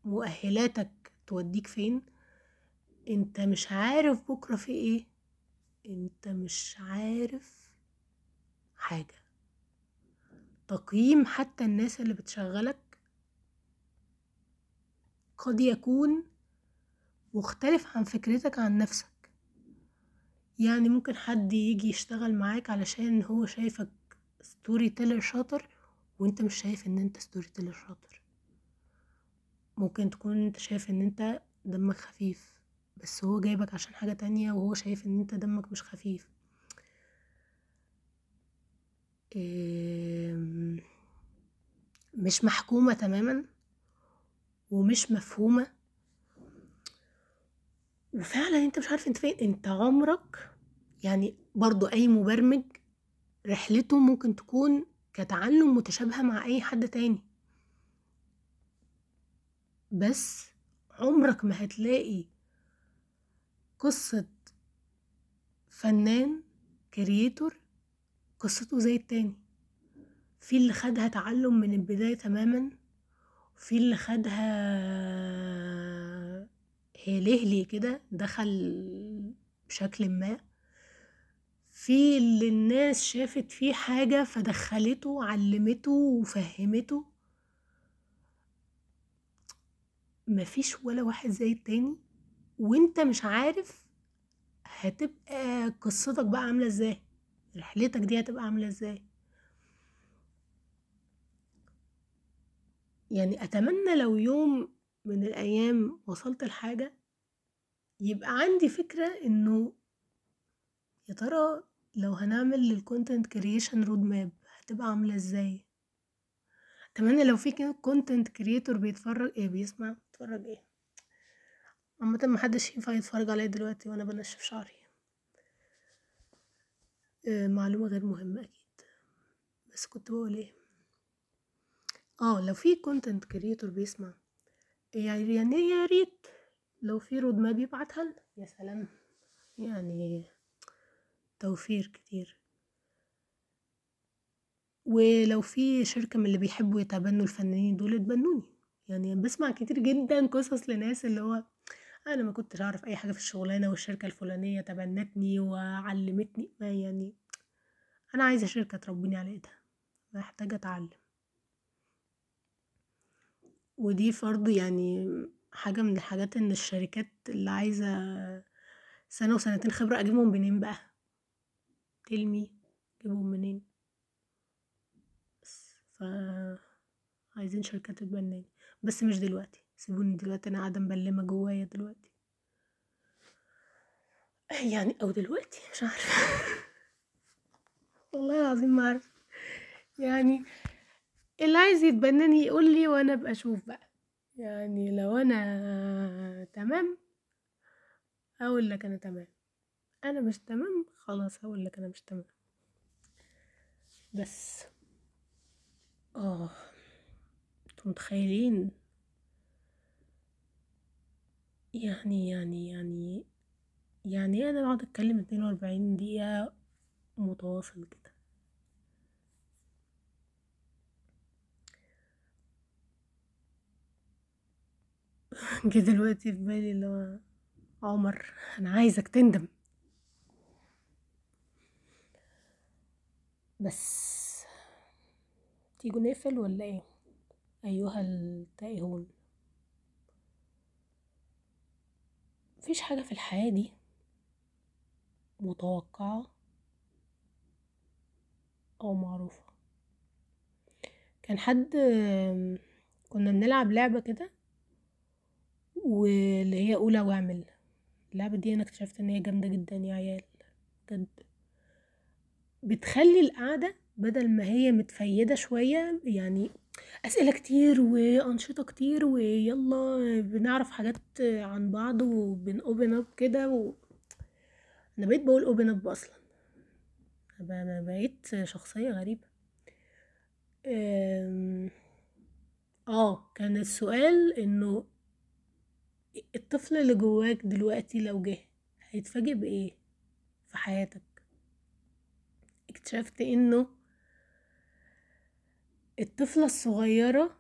مؤهلاتك توديك فين. أنت مش عارف بكرة في إيه. أنت مش عارف حاجة. تقييم حتى الناس اللي بتشغلك قد يكون مختلف عن فكرتك عن نفسك. يعني ممكن حد يجي يشتغل معاك علشان هو شايفك storyteller شاطر وانت مش شايف ان انت storyteller شاطر. ممكن تكون انت شايف ان انت دمك خفيف بس هو جايبك عشان حاجة تانية وهو شايف ان انت دمك مش خفيف. مش محكومة تماما. ومش مفهومة. وفعلا أنت مش عارف أنت فين أنت عمرك يعني برضو أي مبرمج رحلته ممكن تكون كتعلم متشابهة مع أي حد تاني. بس عمرك ما هتلاقي قصة فنان كرييتور قصته زي التاني. في اللي خدها تعلم من البداية تماما. وفي اللي خدها هلهلي كده دخل بشكل ما. في اللي الناس شافت فيه حاجة فدخلته علمته وفهمته. مفيش ولا واحد زي التاني. وانت مش عارف هتبقى قصتك بقى عاملة إزاي رحلتك دي هتبقى عاملة إزاي. يعني أتمنى لو يوم من الأيام وصلت لحاجة يبقى عندي فكرة إنه يا ترى لو هنعمل لل content creation road map هتبقى عاملة إزاي؟ أتمنى لو في content creator بيتفرج إيه بيسمع بيتفرج إيه؟ عامة محدش ينفع يتفرج عليا دلوقتي وأنا بنشف شعري. آه معلومة غير مهمة أكيد. بس كنت بقول إيه؟ آه لو في content creator بيسمع يعني يا ريت لو في رود ماب يبعتها يا سلام. يعني توفير كتير. ولو في شركة من اللي بيحبوا يتبنوا الفنانين دول اتبنوني. يعني بسمع كتير جدا قصص لناس اللي هو أنا ما كنتش أعرف أي حاجة في الشغلانة والشركة الفلانية تبنتني وعلمتني. ما يعني أنا عايزة شركة تربيني على إيدها. محتاجة أتعلم. ودي فرض يعني حاجة من الحاجات إن الشركات اللي عايزة سنة وسنتين خبرة أجيبهم منين بقى؟ تلمي اجيبهم منين؟ بس. ف عايزين شركة تتبناني. بس مش دلوقتي. سيبوني دلوقتي أنا قاعدة مبلمة جوايا دلوقتي. يعني أو دلوقتي مش عارفة. والله العظيم ما يعني اللي عايز يتبناني يقول لي وأنا أبقى أشوف بقى. يعني لو أنا تمام أقول لك أنا تمام. أنا مش تمام خلاص هقول لك أنا مش تمام. بس. آه. أنتوا متخيلين؟ يعني يعني يعني يعني أنا بقعد أتكلم اتنين وأربعين دقيقة متواصل كده جه دلوقتي في بالي اللي هو عمر أنا عايزك تندم. بس تيجوا نقفل ولا إيه؟ أيها التائهون. مفيش حاجة في الحياة دي متوقعة أو معروفة. كان حد كنا بنلعب لعبة كده واللي هي أولى واعمل. اللعبة دي أنا اكتشفت إن هي جامدة جدا يا عيال بجد. بتخلي القعدة بدل ما هي متفيدة شوية يعني أسئلة كتير وأنشطة كتير ويلا بنعرف حاجات عن بعض وبن open up كده و... أنا بقيت بقول open up أصلا. أنا بقيت شخصية غريبة. آه كان السؤال إنه الطفل اللي جواك دلوقتي لو جه هيتفاجئ بإيه في حياتك؟ اكتشفت إنه الطفلة الصغيرة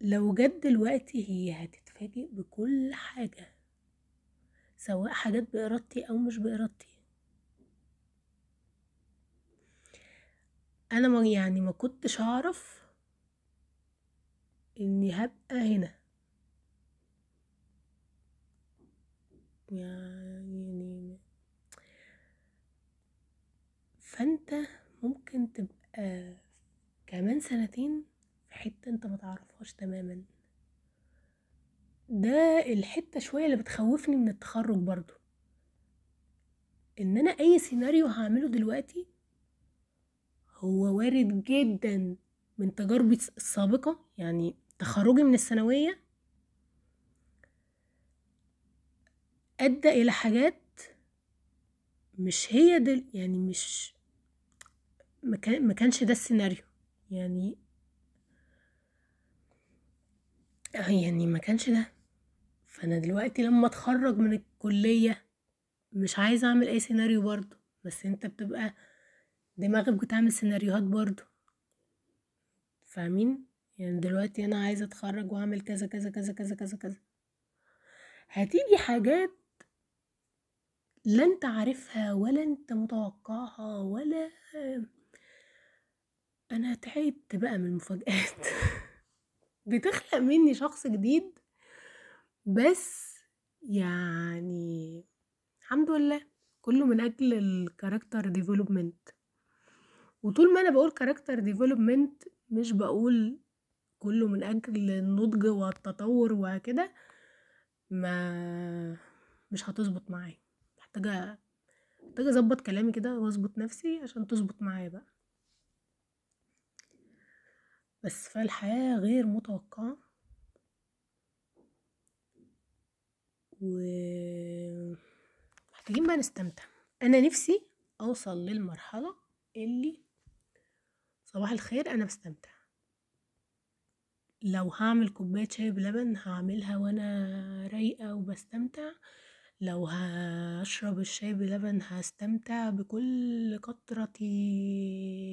لو جت دلوقتي هي هتتفاجئ بكل حاجة سواء حاجات بإرادتي أو مش بإرادتي. أنا يعني ما كنتش أعرف إني هبقى هنا. يعني فأنت ممكن تبقى كمان سنتين في حتة أنت متعرفهاش تماما. ده الحتة شوية اللي بتخوفني من التخرج برضو. إن أنا أي سيناريو هعمله دلوقتي هو وارد جدا من تجاربي السابقة يعني تخرجي من الثانوية أدى إلى حاجات مش هي دل يعني مش ما كانش ده السيناريو. يعني يعني ما كانش ده. فأنا دلوقتي لما أتخرج من الكلية مش عايزة أعمل أي سيناريو برضه. بس أنت بتبقى دماغك بتعمل سيناريوهات برضه. فاهمين؟ يعني دلوقتي أنا عايزة أتخرج وأعمل كذا كذا كذا كذا كذا كذا. هتيجي حاجات لا أنت عارفها ولا أنت متوقعها ولا أنا تعبت بقى من المفاجآت. بتخلق مني شخص جديد بس يعني الحمد لله كله من أجل ال character development وطول ما أنا بقول character development مش بقول كله من أجل النضج والتطور وكده ما مش هتظبط معايا. محتاجة محتاجة أظبط كلامي كده وأظبط نفسي عشان تظبط معايا بقى. بس فالحياة غير متوقعة. و محتاجين بقى نستمتع. أنا نفسي أوصل للمرحلة اللي صباح الخير أنا بستمتع. لو هعمل كوباية شاي بلبن هعملها وأنا رايقة وبستمتع. لو هشرب الشاي بلبن هستمتع بكل قطرة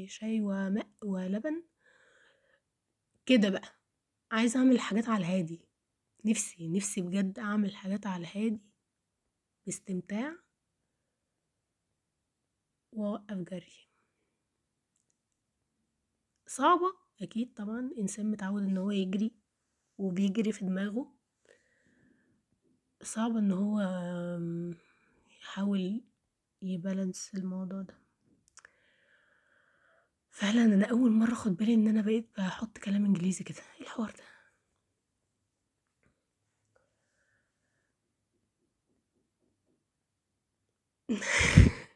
شاي وماء ولبن. كده بقى عايزة أعمل حاجات على الهادي. نفسي نفسي بجد أعمل حاجات على الهادي باستمتاع وأوقف جري. صعبة؟ أكيد طبعا. إنسان متعود إن هو يجري وبيجري في دماغه. صعب إن هو يحاول يبالانس الموضوع ده. فعلا أنا أول مرة أخد بالي إن أنا بقيت بحط كلام إنجليزي كده. إيه الحوار ده؟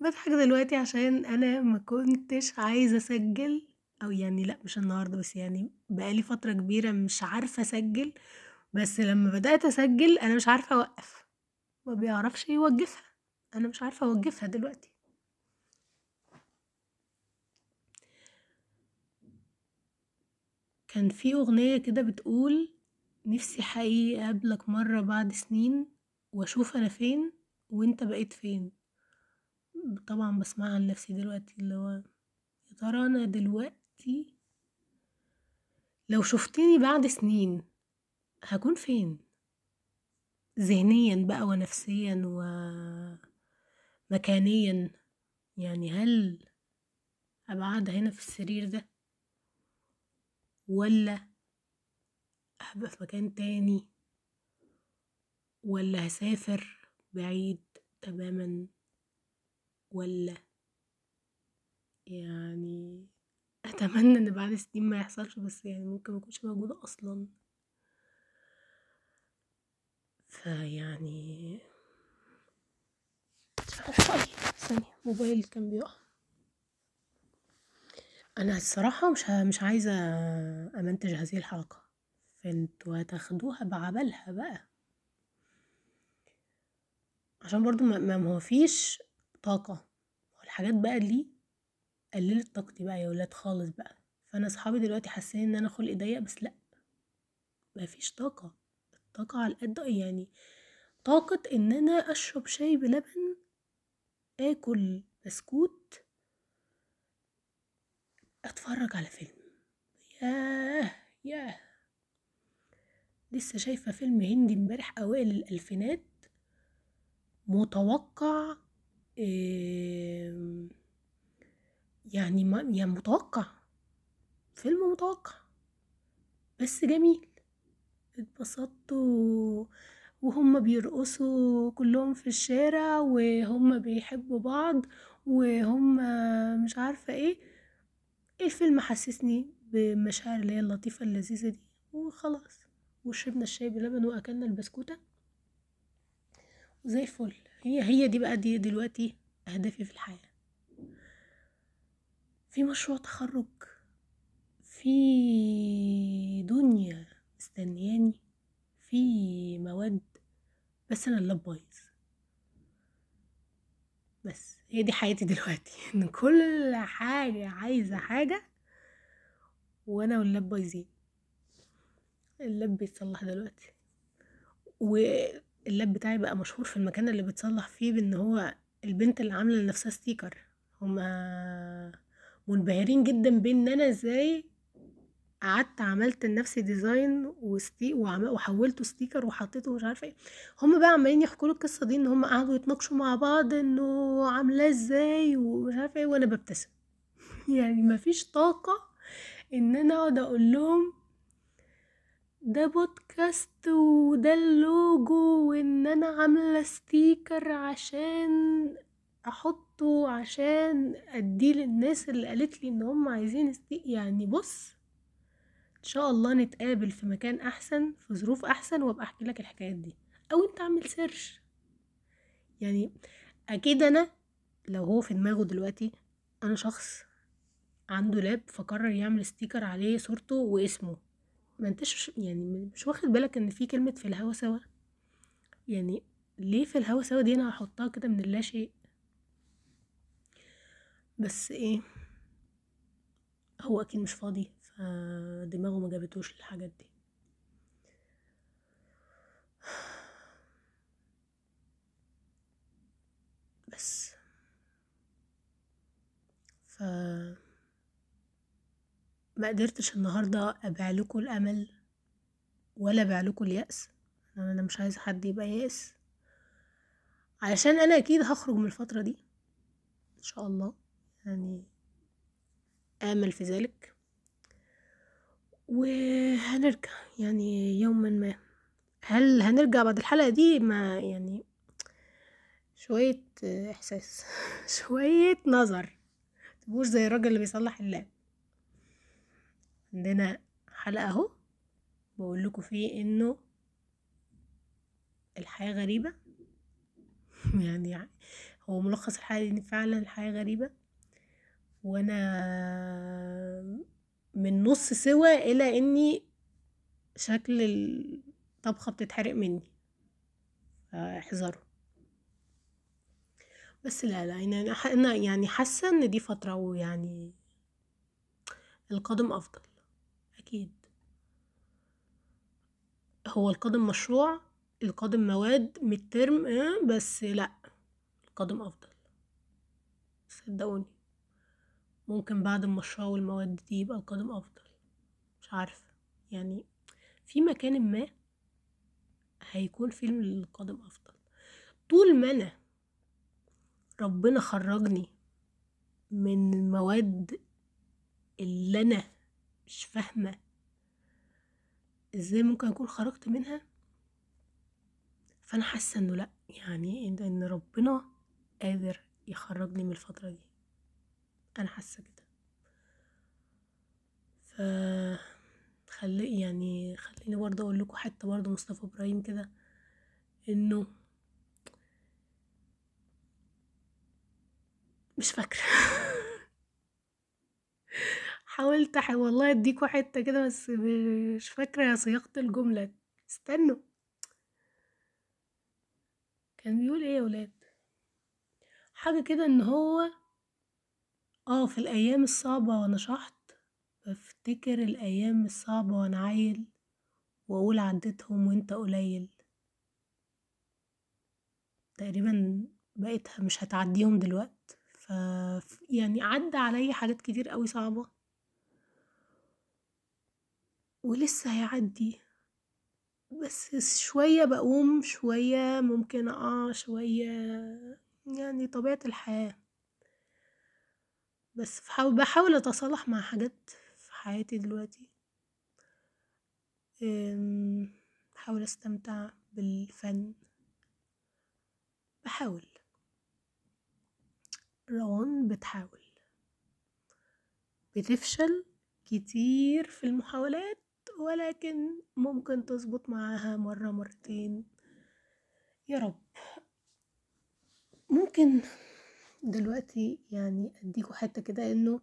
بضحك دلوقتي عشان أنا ما كنتش عايزة أسجل أو يعني لأ مش النهارده بس يعني بقالي فترة كبيرة مش عارفة أسجل. بس لما بدأت أسجل أنا مش عارفة أوقف. ما بيعرفش يوقفها أنا مش عارفة اوقفها دلوقتي. كان في أغنية كده بتقول نفسي حقيقي أقابلك مرة بعد سنين وأشوف أنا فين وأنت بقيت فين. طبعا بسمعها لنفسي دلوقتي اللي هو يا ترى أنا دلوقتي لو شفتني بعد سنين هكون فين؟ ذهنيا بقى ونفسيا ومكانيا يعني هل أبقى قاعدة هنا في السرير ده؟ ولا هبقى في مكان تاني؟ ولا هسافر بعيد تماما؟ ولا يعني أتمنى إن بعد سنين ما يحصلش بس يعني ممكن مكنش موجودة أصلا. فيعني ثانية موبايل كان بيقع. أنا الصراحة مش مش عايزة أمنتج هذه الحلقة. فانتوا هتاخدوها بعبالها بقى. عشان برضو ما ما فيش طاقة. والحاجات بقى اللي قللت طاقتي بقى يا ولاد خالص بقى. فأنا صحابي دلوقتي حاسين إن أنا خلقي ضيق بس لأ. مفيش طاقة على قد يعني طاقة إن أنا أشرب شاي بلبن آكل بسكوت أتفرج على فيلم. ياه! ياه! لسه شايفة فيلم هندي امبارح أوائل الألفينات متوقع يعني ما يعني متوقع فيلم متوقع بس جميل. اتبسطت وهم بيرقصوا كلهم في الشارع وهم بيحبوا بعض وهم مش عارفة إيه الفيلم حسسني بمشاعر اللي هي اللطيفة اللذيذة دي؟ وخلاص وشربنا الشاي بلبن وأكلنا البسكوتة. وزي الفل. هي هي دي بقى دي دلوقتي أهدافي في الحياة. في مشروع تخرج في دنيا مستنياني في مواد بس أنا اللاب بايظ. بس هي دي حياتي دلوقتي. إن كل حاجة عايزة حاجة وأنا واللاب بايظين. اللاب بيتصلح دلوقتي. واللاب بتاعي بقى مشهور في المكان اللي بيتصلح فيه بإن هو البنت اللي عاملة لنفسها sticker. هما منبهرين جدا بإن أنا إزاي قعدت عملت لنفسي design وستي وحولته sticker وحطيته مش عارفة إيه. هما بقى عمالين يحكوا له القصة دي إن هما قعدوا يتناقشوا مع بعض إنه عاملاه إزاي ومش عارفة إيه وأنا ببتسم. يعني مفيش طاقة إن أنا أقعد أقول لهم ده بودكاست وده اللوجو وإن أنا عاملة sticker عشان أحطه عشان أديه للناس اللي قالت لي إن هم عايزين sticker يعني بص إن شاء الله نتقابل في مكان أحسن في ظروف أحسن وأبقى أحكي لك الحكايات دي. أو أنت اعمل search. يعني أكيد أنا لو هو في دماغه دلوقتي أنا شخص عنده لاب فقرر يعمل sticker عليه صورته واسمه. ما أنتش يعني مش واخد بالك إن في كلمة في الهوا سوا؟ يعني ليه في الهوا سوا دي أنا هحطها كده من اللا شيء؟ بس إيه هو أكيد مش فاضي. فدماغه ما جابتوش الحاجات دي. بس. ف ما قدرتش النهارده أبيع لكم الأمل ولا أبيع لكم اليأس. أنا مش عايزه حد يبقى يائس علشان أنا أكيد هخرج من الفترة دي إن شاء الله. يعني آمل في ذلك. وهنرجع يعني يوما ما. هل هنرجع بعد الحلقة دي؟ ما يعني شوية إحساس. شوية نظر. تبقوش زي الراجل اللي بيصلح اللاب عندنا حلقة أهو. بقول لكم فيه إنه الحياة غريبة. يعني هو ملخص الحلقة إن فعلا الحياة غريبة. وأنا من نص سوا إلى إني شكل الطبخة بتتحرق مني. فاحذروا. بس لا لا يعني أنا يعني حاسة إن دي فترة ويعني القادم أفضل. أكيد. هو القادم مشروع القادم مواد مترم آه بس لأ القادم أفضل. صدقوني. ممكن بعد المشروع والمواد دي يبقى القادم أفضل. مش عارفة. يعني في مكان ما هيكون فيلم القادم أفضل. طول ما أنا ربنا خرجني من المواد اللي أنا مش فاهمة إزاي ممكن أكون خرجت منها فأنا حاسة إنه لأ. يعني إن ربنا قادر يخرجني من الفترة دي. أنا حاسة كده. ف خلي يعني خليني برضه أقول لكم حتى برضه مصطفى إبراهيم كده إنه مش فاكرة. حاولت والله اديكوا حتة كده بس مش فاكرة صياغة الجملة. استنوا. كان بيقول إيه يا ولاد؟ حاجة كده إن هو آه في الأيام الصعبة وأنا شحط بفتكر الأيام الصعبة وأنا عيل وأقول عديتهم وأنت قليل. تقريبا بقيتها مش هتعديهم دلوقت ف يعني عدى عليا حاجات كتير قوي صعبة. ولسه هيعدي. بس شوية بقوم شوية ممكن أقع شوية يعني طبيعة الحياة. بس بحاول أتصالح مع حاجات في حياتي دلوقتي. بحاول أستمتع بالفن. بحاول. روان بتحاول. بتفشل كتير في المحاولات ولكن ممكن تظبط معاها مرة مرتين. يا رب. ممكن دلوقتي يعني أديكوا حتة كده إنه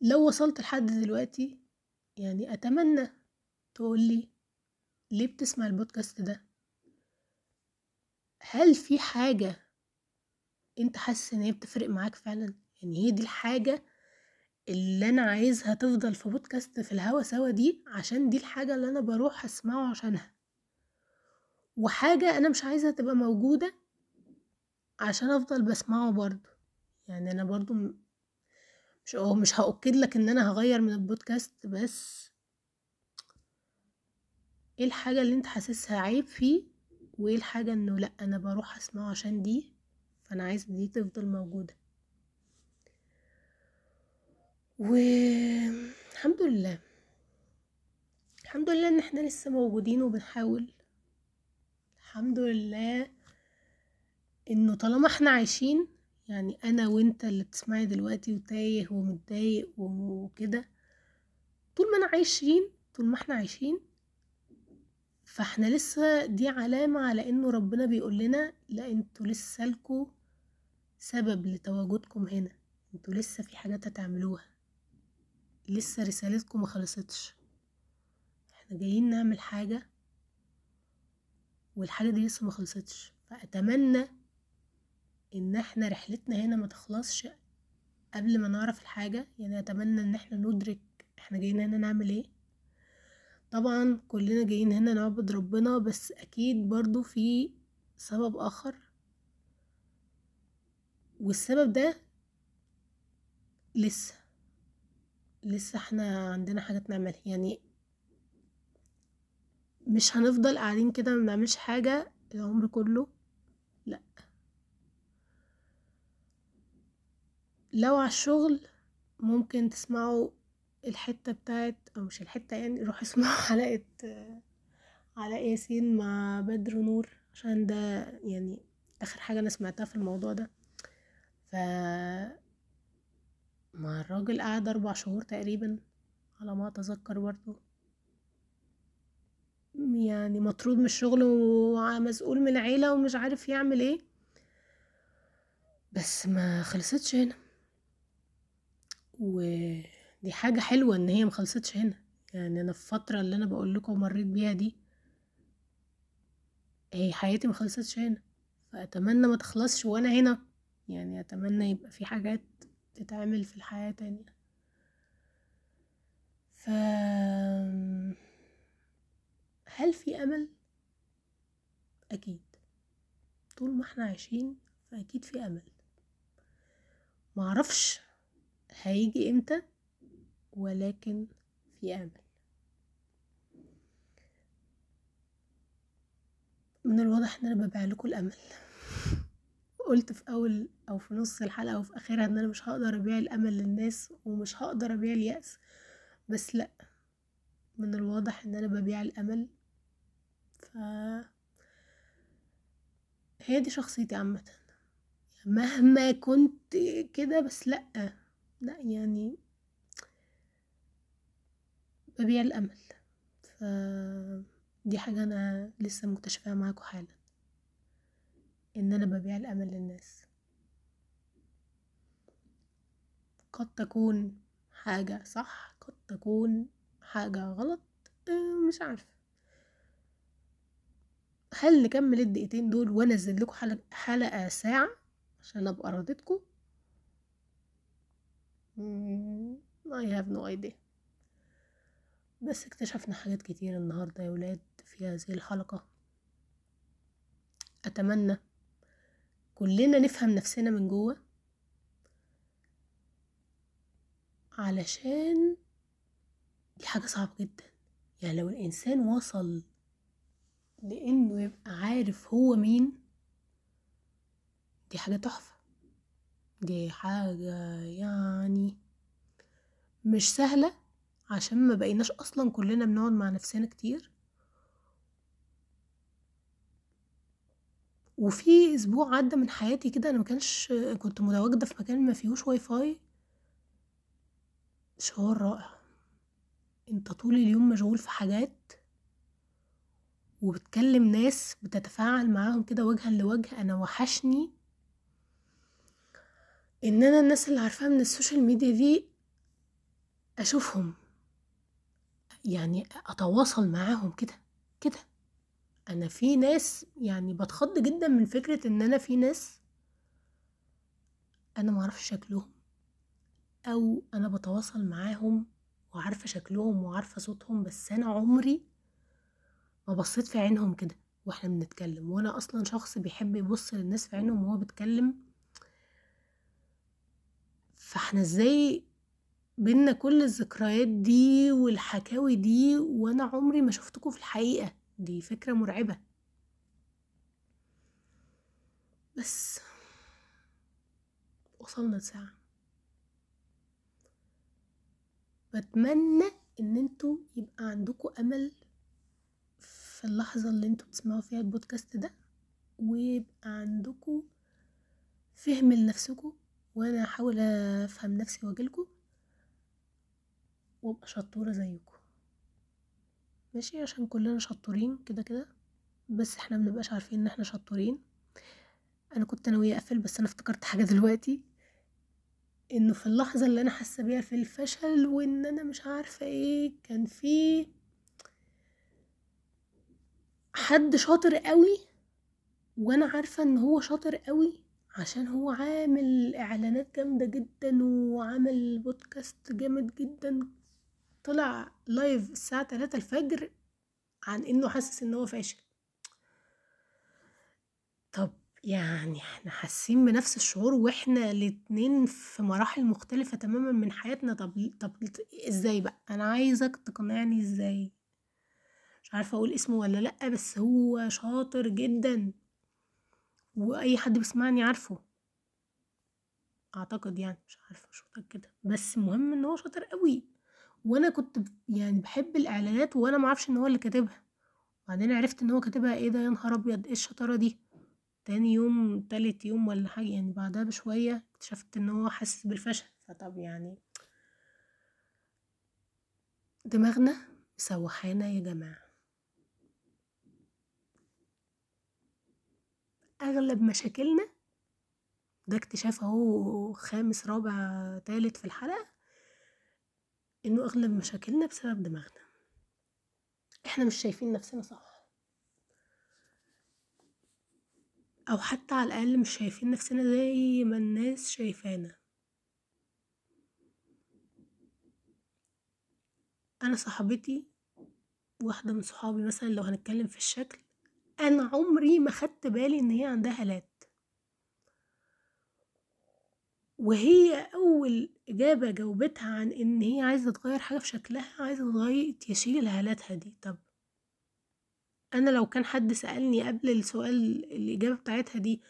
لو وصلت لحد دلوقتي يعني أتمنى تقولي ليه بتسمع البودكاست ده؟ هل في حاجة أنت حاسس إن هي بتفرق معاك فعلا؟ يعني هي دي الحاجة اللي أنا عايزها تفضل في بودكاست في الهوا سوا دي عشان دي الحاجة اللي أنا بروح أسمعه عشانها. وحاجة أنا مش عايزها تبقى موجودة عشان أفضل بسمعه برضو يعني أنا برضو مش مش هأكد لك إن أنا هغير من البودكاست بس إيه الحاجة اللي أنت حاسسها عيب فيه وإيه الحاجة إنه لأ أنا بروح أسمعه عشان دي فأنا عايز دي تفضل موجودة. والحمد لله. الحمد لله إن إحنا لسه موجودين وبنحاول. الحمد لله إنه طالما إحنا عايشين يعني أنا وأنت اللي بتسمعي دلوقتي وتايه ومتضايق وكده طول ما أنا عايشين طول ما إحنا عايشين فإحنا لسه دي علامة على إنه ربنا بيقول لنا لا أنتوا لسه لكوا سبب لتواجدكم هنا أنتوا لسه في حاجات هتعملوها لسه رسالتكم ما خلصتش. إحنا جايين نعمل حاجة والحاجة دي لسه ما خلصتش فأتمنى إن إحنا رحلتنا هنا ما تخلصش قبل ما نعرف الحاجة. يعني أتمنى إن إحنا ندرك إحنا جايين هنا نعمل إيه. طبعا كلنا جايين هنا نعبد ربنا بس أكيد برضو في سبب آخر. والسبب ده لسه. لسه إحنا عندنا حاجات نعملها يعني مش هنفضل قاعدين كده ما بنعملش حاجة العمر كله. لأ. لو على الشغل ممكن تسمعوا الحتة بتاعت أو مش الحتة يعني روحوا اسمعوا حلقة علاء ياسين مع بدر نور عشان ده يعني آخر حاجة أنا سمعتها في الموضوع ده. ف مع الراجل قعد أربع شهور تقريبا على ما أتذكر برضو. يعني مطرود من الشغل ومسؤول من العيلة ومش عارف يعمل إيه. بس ما خلصتش هنا. ودي حاجة حلوة إن هي مخلصتش هنا. يعني أنا في الفترة اللي أنا بقول لكم مريت بيها دي هي حياتي مخلصتش هنا. فأتمنى ما تخلصش وأنا هنا. يعني أتمنى يبقى في حاجات تتعمل في الحياة تانية. ف هل في أمل؟ أكيد. طول ما إحنا عايشين فأكيد في أمل. معرفش هيجي إمتى؟ ولكن في امل. من الواضح إن أنا ببيع لكم الأمل. قلت في أول أو في نص الحلقة أو في آخرها إن أنا مش هقدر أبيع الأمل للناس ومش هقدر أبيع اليأس. بس لأ من الواضح إن أنا ببيع الأمل. ف هي دي شخصيتي عامة. مهما كنت كده بس لأ. لا يعني ببيع الأمل. ف دي حاجة أنا لسه مكتشفاها معاكم حالا إن أنا ببيع الأمل للناس. قد تكون حاجة صح قد تكون حاجة غلط آه، مش عارفة هل نكمل الدقيقتين دول وأنزل لكم حلقة, ساعة عشان أبقى راضيتكم؟ I have no idea. بس اكتشفنا حاجات كتير النهاردة يا ولاد في هذه الحلقة. أتمنى كلنا نفهم نفسنا من جوه علشان دي حاجة صعبة جدا. يعني لو الإنسان وصل لإنه يبقى عارف هو مين دي حاجة تحفة. دي حاجة يعني مش سهلة عشان ما بقيناش أصلا كلنا بنقعد مع نفسنا كتير. وفي أسبوع عدى من حياتي كده أنا ما كانش كنت متواجدة في مكان ما فيهوش واي فاي شعور رائع. أنت طول اليوم مشغول في حاجات وبتكلم ناس بتتفاعل معاهم كده وجها لوجه أنا وحشني. إن أنا الناس اللي عارفاها من السوشيال ميديا دي أشوفهم يعني أتواصل معاهم كده كده. أنا في ناس يعني بتخض جدا من فكرة إن أنا في ناس أنا معرفش شكلهم أو أنا بتواصل معاهم وعارفة شكلهم وعارفة صوتهم بس أنا عمري ما بصيت في عينهم كده وإحنا بنتكلم وأنا أصلا شخص بيحب يبص للناس في عينهم وهو بيتكلم فاحنا إزاي بينا كل الذكريات دي والحكاوي دي وأنا عمري ما شفتكم في الحقيقة؟ دي فكرة مرعبة. بس وصلنا لساعة. بتمنى ان أنتوا يبقى عندكم أمل في اللحظة اللي أنتوا بتسمعوا فيها البودكاست ده ويبقى عندكم فهم لنفسكم وأنا هحاول أفهم نفسي واجيلكم وأبقى شطورة زيكم ماشي؟ عشان كلنا شطورين كده كده بس إحنا مبنبقاش عارفين إن إحنا شطورين. أنا كنت ناوية اقفل بس أنا افتكرت حاجة دلوقتي إنه في اللحظة اللي أنا حاسة بيها في الفشل وإن أنا مش عارفة إيه كان في حد شاطر قوي وأنا عارفة إن هو شاطر قوي عشان هو عامل إعلانات جامدة جدا وعامل بودكاست جامد جدا. طلع لايف الساعة تلاتة الفجر عن إنه حاسس إن هو فاشل. طب يعني إحنا حاسين بنفس الشعور وإحنا الاتنين في مراحل مختلفة تماما من حياتنا. طب طب إزاي بقى؟ أنا عايزك تقنعني إزاي. مش عارفة أقول اسمه ولا لأ بس هو شاطر جدا. وأي حد بيسمعني عارفه. أعتقد يعني مش عارفة مش متأكدة. بس المهم إن هو شاطر قوي وأنا كنت يعني بحب الإعلانات وأنا معرفش إن هو اللي كاتبها. بعدين عرفت إن هو كاتبها إيه ده؟ يا نهار أبيض! إيه الشطارة دي؟ تاني يوم تالت يوم ولا حاجة يعني بعدها بشوية اكتشفت إن هو حاسس بالفشل. فطب يعني دماغنا مسوحانا يا جماعة. أغلب مشاكلنا ده اكتشاف أهو خامس رابع تالت في الحلقة إنه أغلب مشاكلنا بسبب دماغنا. إحنا مش شايفين نفسنا صح. أو حتى على الأقل مش شايفين نفسنا زي ما الناس شايفانا. أنا صاحبتي واحدة من صحابي مثلا لو هنتكلم في الشكل أنا عمري ما خدت بالي إن هي عندها هالات وهي أول إجابة جاوبتها عن إن هي عايزة تغير حاجة في شكلها عايزة تغير تشيل هالاتها دي. طب أنا لو كان حد سألني قبل السؤال الإجابة بتاعتها دي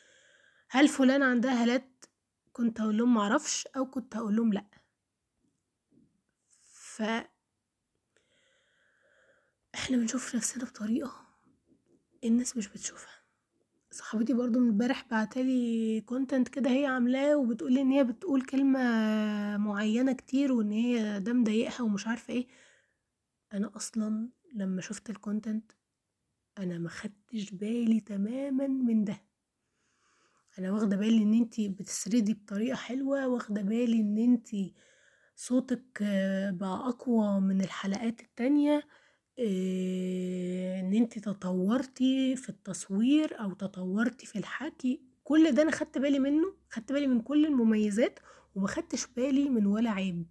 هل فلان عندها هالات كنت هقول لهم معرفش أو كنت هقول لهم لأ. ف إحنا بنشوف نفسنا بطريقة الناس مش بتشوفها. صاحبتي برضو من امبارح بعتلي content كده هي عاملاه وبتقولي إن هي بتقول كلمة معينة كتير وإن هي ده مضايقها ومش عارفة إيه. أنا أصلا لما شفت ال content أنا ما خدتش بالي تماما من ده. أنا واخدة بالي إن أنتي بتسردي بطريقة حلوة واخدة بالي إن أنتي صوتك بقى أقوى من الحلقات التانية. إن انتي تطورتي في التصوير أو تطورتي في الحكي كل ده أنا خدت بالي منه خدت بالي من كل المميزات وما خدتش بالي من ولا عيب.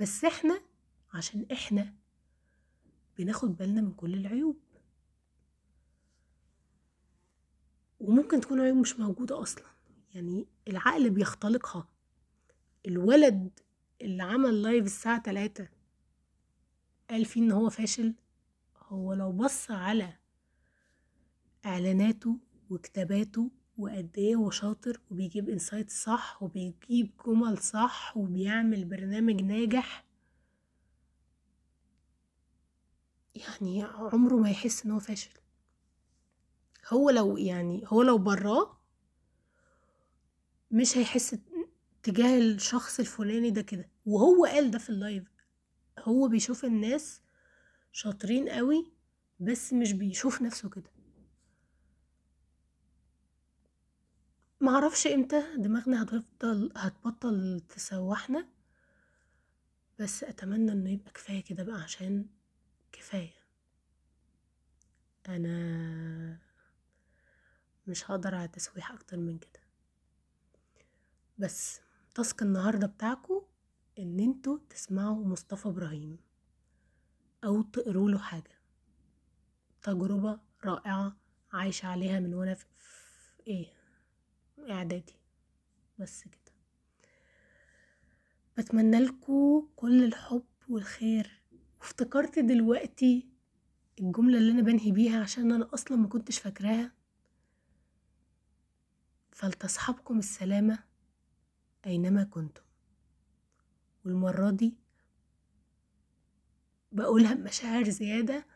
بس إحنا عشان إحنا بناخد بالنا من كل العيوب. وممكن تكون عيوب مش موجودة أصلا. يعني العقل بيختلقها. الولد اللي عمل live الساعة تلاتة قال فيه إن هو فاشل هو لو بص على إعلاناته وكتاباته وقد إيه هو شاطر وبيجيب insight صح وبيجيب جمل صح وبيعمل برنامج ناجح يعني عمره ما يحس إن هو فاشل. هو لو يعني هو لو براه مش هيحس تجاه الشخص الفلاني ده كده وهو قال ده في اللايف هو بيشوف الناس شاطرين قوي بس مش بيشوف نفسه كده. معرفش إمتى دماغنا هتفضل هتبطل تسوحنا بس أتمنى إنه يبقى كفاية كده بقى عشان كفاية. أنا مش هقدر على تسويح أكتر من كده. بس تاسك النهاردة بتاعكو إن أنتوا تسمعوا مصطفى إبراهيم أو تقروا له حاجة. تجربة رائعة عايشة عليها من وأنا في إيه إعدادي. بس كده. بتمنى لكم كل الحب والخير. وافتكرت دلوقتي الجملة اللي أنا بنهي بيها عشان أنا أصلا ما كنتش فاكراها. فلتصحبكم السلامة أينما كنتم. والمرة دي بقولها بمشاعر زيادة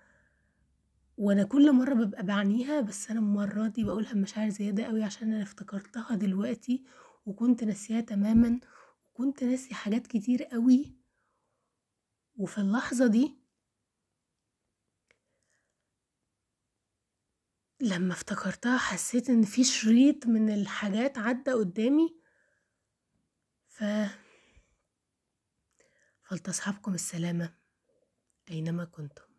وأنا كل مرة ببقى بعنيها بس أنا المرة دي بقولها بمشاعر زيادة قوي عشان أنا افتكرتها دلوقتي وكنت ناسيها تماما وكنت ناسي حاجات كتير قوي وفي اللحظة دي لما افتكرتها حسيت إن في شريط من الحاجات عدى قدامي ف فلتصحبكم السلامة أينما كنتم.